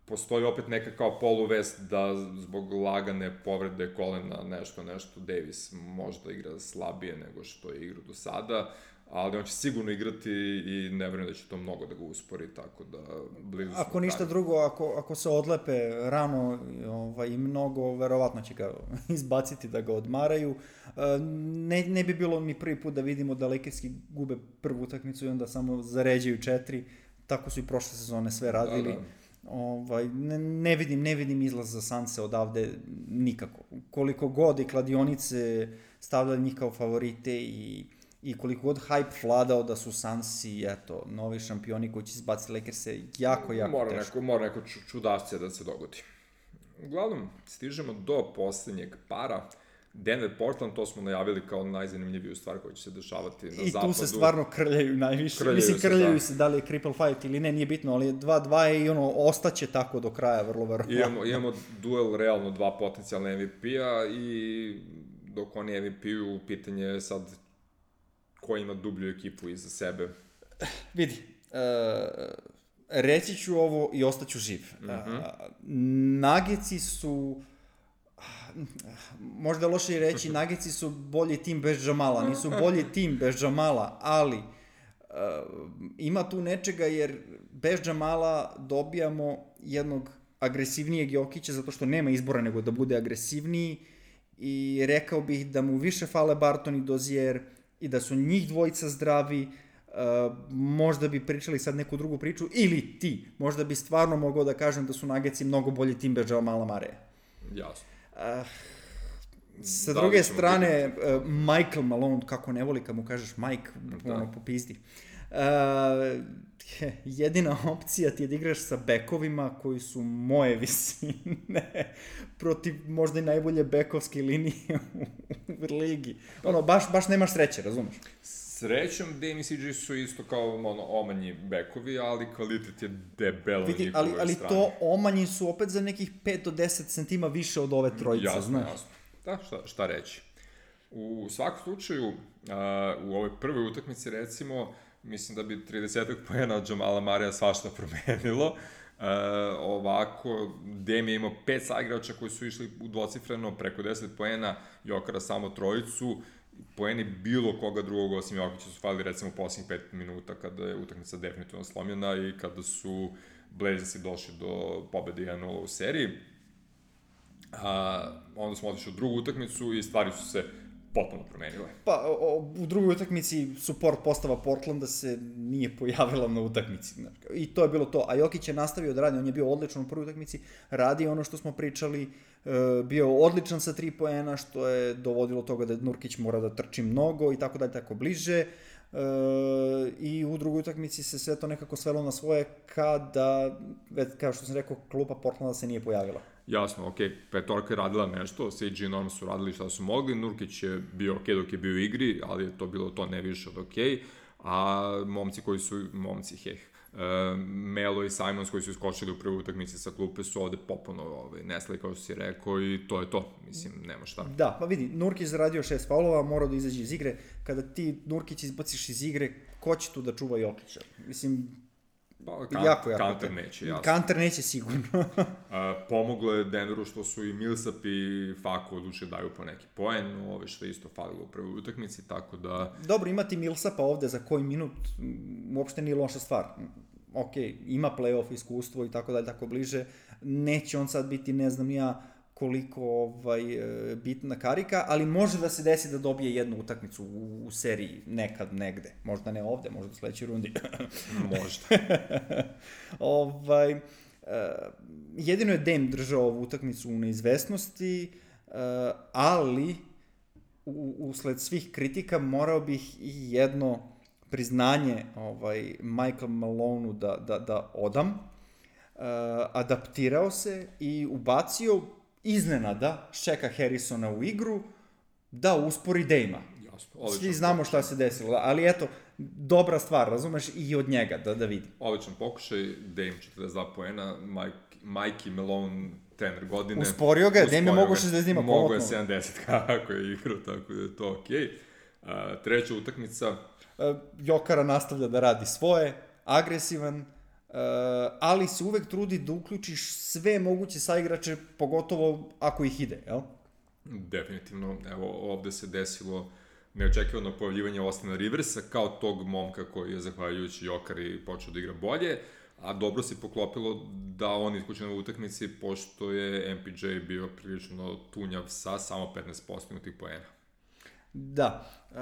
postoji opet neka kao poluvest da zbog lagane povrede kolena nešto, nešto Davis možda igra slabije nego što je igrao do sada ali on će sigurno igrati i ne vrem da će to mnogo da ga uspori, tako da blizu Ako ništa dalje. drugo, ako, ako se odlepe rano ovaj, i mnogo, verovatno će ga izbaciti da ga odmaraju. E, ne, ne bi bilo ni prvi put da vidimo da Lakerski gube prvu utakmicu i onda samo zaređaju četiri, tako su i prošle sezone sve radili. Da, da. Ovaj, ne, ne, vidim, ne vidim izlaz za Sanse odavde nikako. Koliko god i kladionice stavljali njih kao favorite i i koliko god hype vladao da su Sansi, eto, novi šampioni koji će izbaciti Lakers-e, jako, jako mora teško. Neko, mora neko čudascija da se dogodi. Uglavnom, stižemo do poslednjeg para. Denver Portland, to smo najavili kao najzanimljiviju stvar koja će se dešavati na I zapadu. I tu se stvarno krljaju najviše. Krljaju Mislim, krljaju se, da. se, da li je cripple fight ili ne, nije bitno, ali 2-2 je i ono, ostaće tako do kraja, vrlo verovatno. Imamo, imamo duel realno dva potencijalne MVP-a i dok oni MVP-u, pitanje je sad ko ima dublju ekipu iza sebe. Vidi, uh, reći ću ovo i ostaću živ. Mm -hmm. uh, nagici su možda loše i reći, Nagici su bolji tim bez Džamala, nisu bolji tim bez Džamala, ali uh, ima tu nečega jer bez Džamala dobijamo jednog agresivnijeg Jokića zato što nema izbora nego da bude agresivniji i rekao bih da mu više fale Barton i Dozier, i da su njih dvojica zdravi, uh, možda bi pričali sad neku drugu priču, ili ti, možda bi stvarno mogao da kažem da su Nageci mnogo bolji tim bez Joe Mala Mare. Jasno. Uh, sa da druge strane, uh, Michael Malone, kako ne voli kad mu kažeš Mike, da. ono, popizdi. Uh, jedina opcija ti je da igraš sa bekovima koji su moje visine protiv možda i najbolje bekovske linije u ligi. Ono, baš, baš nemaš sreće, razumeš? Srećom, CJ su isto kao ono, omanji bekovi, ali kvalitet je debelo Vidi, ali, ali strane. to omanji su opet za nekih 5 do 10 centima više od ove trojice, jasno, znaš. Jasno, Da, šta, šta reći. U svakom slučaju, uh, u ovoj prvoj utakmici, recimo, mislim da bi 30 pojena od Jamala Marija svašta promenilo. E, ovako, Dem je imao pet saigrača koji su išli u dvocifreno preko 10 pojena, Jokara samo trojicu, poeni bilo koga drugog osim Jokića su falili recimo posljednjih 5 minuta kada je utakmica definitivno slomljena i kada su Blazersi došli do pobede 1-0 u seriji. A, onda smo otišli u drugu utakmicu i stvari su se potpuno promenile. Pa, o, u drugoj utakmici support postava Portlanda se nije pojavila na utakmici. I to je bilo to. A Jokić je nastavio da radi, on je bio odličan u prvoj utakmici, radi ono što smo pričali, e, bio odličan sa tri poena, što je dovodilo toga da Nurkić mora da trči mnogo i tako dalje, tako bliže. E, I u drugoj utakmici se sve to nekako svelo na svoje kada, kao što sam rekao, klupa Portlanda se nije pojavila jasno, ok, petorka je radila nešto, CG i Norm su radili šta su mogli, Nurkić je bio ok dok je bio u igri, ali je to bilo to ne više od ok, a momci koji su, momci, heh, uh, Melo i Simons koji su iskočili u prvoj utakmici sa klupe su ovde popuno ovaj, nesli, kao si rekao, i to je to, mislim, nema šta. Da, pa vidi, Nurkić zaradio šest faulova, mora da izađe iz igre, kada ti Nurkić izbaciš iz igre, ko će tu da čuva Jokića? Mislim, Pa, kan, jako, jako. Kanter neće, jasno. Kanter neće sigurno. A, pomoglo je Denveru što su i Millsap i Fako odluče daju po neki poen, ove što je isto falilo u prvoj utakmici, tako da... Dobro, imati Millsapa ovde za koji minut uopšte nije loša stvar. Ok, ima playoff iskustvo i tako dalje, tako bliže. Neće on sad biti, ne znam ja, koliko ovaj, e, bitna karika, ali može da se desi da dobije jednu utakmicu u, u seriji nekad negde. Možda ne ovde, možda u sledećoj rundi. možda. ovaj, uh, jedino je Dame držao ovu utakmicu u neizvesnosti, uh, ali u, usled svih kritika morao bih i jedno priznanje ovaj, Michael Maloneu da, da, da odam. Uh, adaptirao se i ubacio iznenada Šeka Harrisona u igru da uspori Dejma. Jasno, Svi znamo šta se desilo, ali eto, dobra stvar, razumeš, i od njega, da, da vidi. Odličan pokušaj, Dame 42 poena, Mike, Mikey Malone trener godine. Usporio ga, Dame je mogo 60 ima Mogo je 70 kako je igrao, tako da je to okej. Okay. Uh, treća utakmica. Uh, Jokara nastavlja da radi svoje, agresivan, Uh, ali se uvek trudi da uključiš sve moguće saigrače, pogotovo ako ih ide, jel? Definitivno, evo ovde se desilo neočekivano pojavljivanje Ostina Riversa kao tog momka koji je zahvaljujući Jokari počeo da igra bolje, a dobro se poklopilo da on iskuće na utakmici pošto je MPJ bio prilično tunjav sa samo 15 postignuti poena. Da, uh,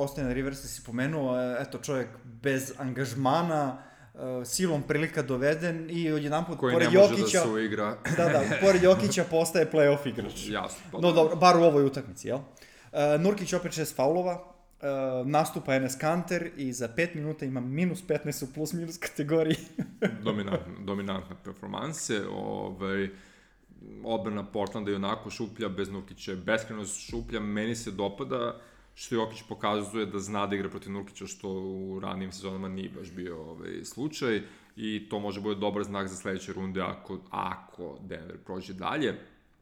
Austin Riversa si pomenuo, eto čovjek bez angažmana, uh, silom prilika doveden i odjedan put pored ne može Jokića, da se uigra. da, da, pored Jokića postaje play-off igrač. Jasno. Pa no dobro, bar u ovoj utakmici, jel? Uh, Nurkić opet šest faulova, uh, nastupa Enes Kanter i za 5 minuta ima minus 15 u plus minus kategoriji. dominantna, dominantna performanse, ovaj, odbrana Portlanda je onako šuplja, bez Nurkića je beskreno šuplja, meni se dopada uh, što Jokić pokazuje da zna da igra protiv Nurkića, što u ranijim sezonama nije baš bio ovaj, slučaj i to može bude dobar znak za sledeće runde ako, ako Denver prođe dalje.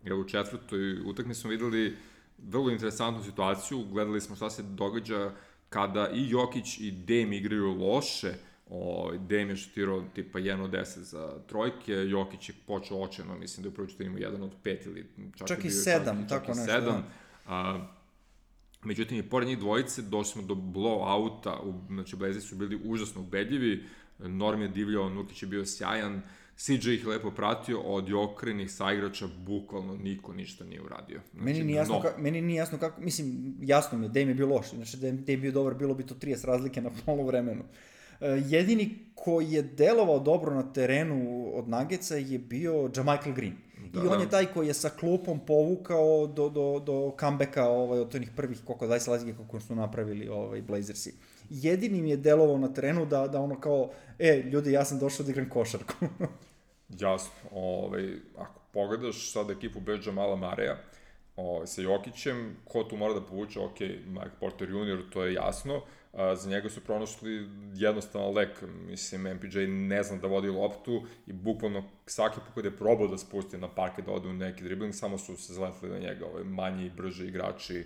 Jer u četvrtoj utakmi smo videli vrlo interesantnu situaciju, gledali smo šta se događa kada i Jokić i Dame igraju loše, O, Dame je šutirao tipa 1 od 10 za trojke, Jokić je počeo očeno, mislim da je prvo čutirimo 1 od 5 ili čak, čak i 7, tako čak nešto. 7. Da. A, Međutim, i pored njih dvojice došli smo do blow-outa, znači Blazers su bili užasno ubedljivi, Norm je divljao, Nukić je bio sjajan, CJ ih lepo pratio, od okrenih saigrača bukvalno niko ništa nije uradio. Znači, meni, nije jasno, no. ka, meni nije jasno kako, mislim, jasno mi je, Dame je bio loš, znači da je bio dobar, bilo bi to 30 razlike na polu vremenu. Uh, jedini koji je delovao dobro na terenu od Nageca je bio Jamichael Green. Da, I on je taj koji je sa klupom povukao do, do, do comebacka ovaj, od onih prvih koliko 20 razlike kako su napravili ovaj, Blazersi. Jedini mi je delovao na terenu da, da ono kao, e, ljudi, ja sam došao da igram košarku. Jasno, ovaj, ako pogledaš sad ekipu bez Jamala Mareja, ovaj, sa Jokićem, ko tu mora da povuče, ok, Mike Porter Jr., to je jasno, a, za njega su pronašli jednostavan lek, mislim, MPJ ne zna da vodi loptu i bukvalno svaki put kada je probao da spusti na parke da ode u neki dribling, samo su se zletili na njega, ovaj, manji i brži igrači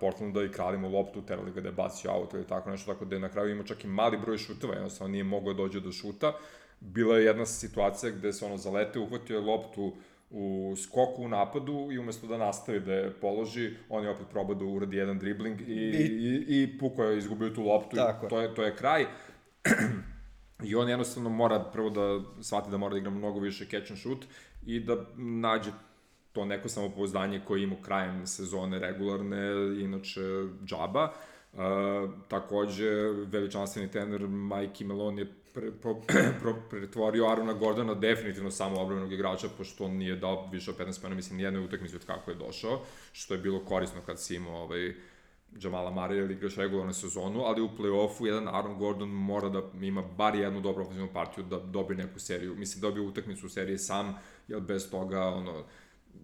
Portlanda i krali mu loptu, terali ga da je bacio auto ili tako nešto, tako da je na kraju imao čak i mali broj šuteva, jednostavno nije mogao da dođe do šuta. Bila je jedna situacija gde se ono zalete, uhvatio je loptu u skoku u napadu i umesto da nastavi da je položi, on je opet probao da uradi jedan dribling i, I, i, i Puko je izgubio tu loptu Tako. i to je, to je kraj. I on jednostavno mora prvo da shvati da mora da igra mnogo više catch and shoot i da nađe to neko samopouzdanje koje ima krajem sezone regularne, inače džaba. Uh, takođe, veličanstveni trener Mike Melon je pre, pretvorio Arona Gordona definitivno samo obravnog igrača, pošto on nije dao više od 15 pojena, mislim, nijednoj utakmici od kako je došao, što je bilo korisno kad si imao ovaj, Jamala Marija ili igraš regularnu sezonu, ali u play-offu jedan Aaron Gordon mora da ima bar jednu dobru ofenzivnu partiju da dobije neku seriju. Mislim, dobije utakmicu u seriji sam, jer bez toga, ono,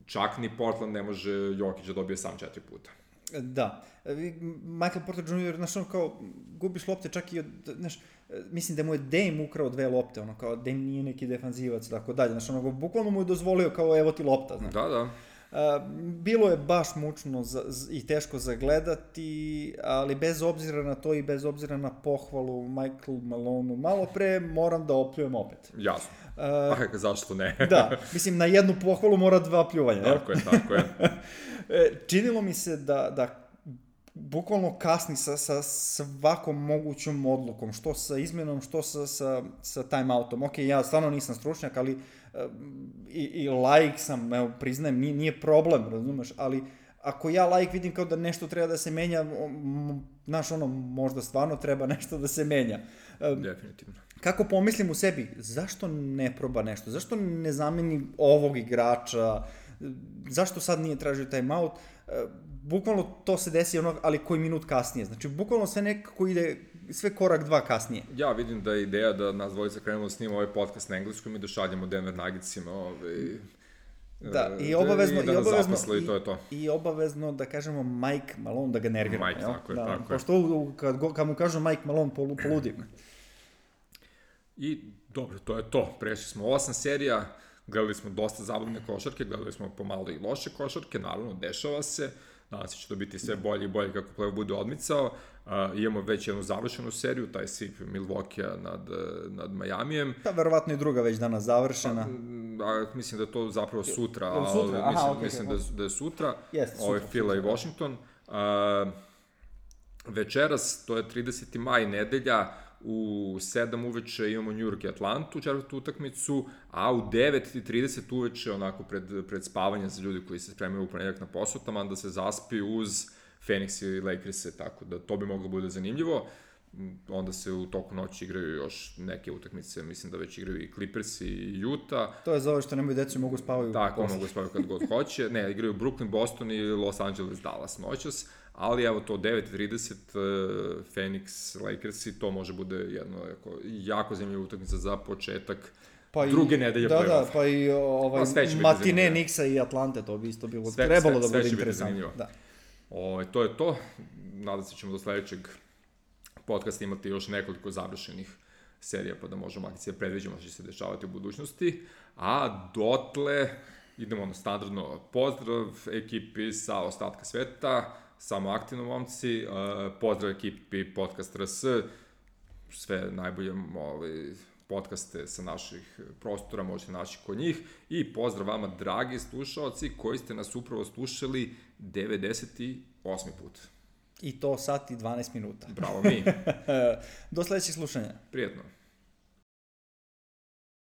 čak ni Portland ne može Jokić da dobije sam četiri puta. Da. Michael Porter Jr., znaš, ono kao, gubiš lopte čak i od, znaš, mislim da mu je Dame ukrao dve lopte, ono, kao Dame nije neki defanzivac, tako dalje, znaš, ono, bukvalno mu je dozvolio kao evo ti lopta, znaš. Da, da. Bilo je baš mučno za, z, i teško zagledati, ali bez obzira na to i bez obzira na pohvalu Michael Malonu malo pre, moram da opljujem opet. Jasno. Uh, ah, zašto ne? da, mislim, na jednu pohvalu mora dva pljuvanja. Tako je, tako je. E, činilo mi se da, da bukvalno kasni sa, sa svakom mogućom odlukom, što sa izmenom, što sa, sa, sa timeoutom. Ok, ja stvarno nisam stručnjak, ali i, i like sam, evo, priznajem, nije, nije problem, razumeš, ali ako ja like vidim kao da nešto treba da se menja, znaš, ono, možda stvarno treba nešto da se menja. Definitivno. Kako pomislim u sebi, zašto ne proba nešto? Zašto ne zameni ovog igrača? Zašto sad nije tražio timeout? Bukvalno to se desi ono, ali koji minut kasnije. Znači, bukvalno sve nekako ide sve korak dva kasnije. Ja vidim da je ideja da nas dvojica krenemo da snimamo ovaj podcast na engleskom i da šaljemo Denver Nuggetsima ovaj, Da, i obavezno, i, da i obavezno, i, to je to. i obavezno da kažemo Mike Malone da ga nerviramo. Mike, jel? tako je, da, tako pošto je. kad, kad mu kažu Mike Malone, polu, poludim. I dobro, to je to. Prešli smo osam serija, gledali smo dosta zabavne košarke, gledali smo pomalo i loše košarke, naravno, dešava se. Nadam se će to biti sve bolje i bolje kako play bude odmicao. Uh, imamo već jednu završenu seriju, taj sweep Milwaukee nad, nad Majamijem. Pa, verovatno i druga već danas završena. Pa, a, mislim da je to zapravo sutra, ali sutra? Aha, mislim, okay, mislim okay. da, da je sutra. Jeste, Ovo je Fila i sutra. Washington. Uh, večeras, to je 30. maj nedelja, u 7 uveče imamo New York i Atlantu, četvrtu utakmicu, a u 9.30 uveče, onako pred, pred spavanje za ljudi koji se spremaju u ponedjak na posao, da se zaspi uz Phoenix i Lakers-e, tako da to bi moglo bude zanimljivo. Onda se u toku noći igraju još neke utakmice, mislim da već igraju i Clippers i Utah. To je za ovo što nemaju decu i mogu spavaju. Tako, posle. mogu spavaju kad god hoće. Ne, igraju Brooklyn, Boston i Los Angeles, Dallas noćas ali evo to 9.30 uh, Phoenix Lakers i to može bude jedno jako, jako zanimljiva utakmica za početak pa i, druge nedelje Da, da, pa i ovaj, Pa matine. Nixa i Atlante, to bi isto bilo, Sve- trebalo sve- da sve bude će biti interesantno. Da. O, to je to. Nadam se da ćemo do sledećeg podcasta imati još nekoliko završenih serija, pa da možemo akcije da predviđamo što će se dešavati u budućnosti. A dotle idemo na standardno pozdrav ekipi sa ostatka sveta, samo aktivno momci, uh, pozdrav ekipi Podcast RS, sve najbolje ovaj, podcaste sa naših prostora, možete naći kod njih i pozdrav vama dragi slušalci koji ste nas upravo slušali 98. put. I to sat i 12 minuta. Bravo mi, Do sledećeg slušanja. prijetno.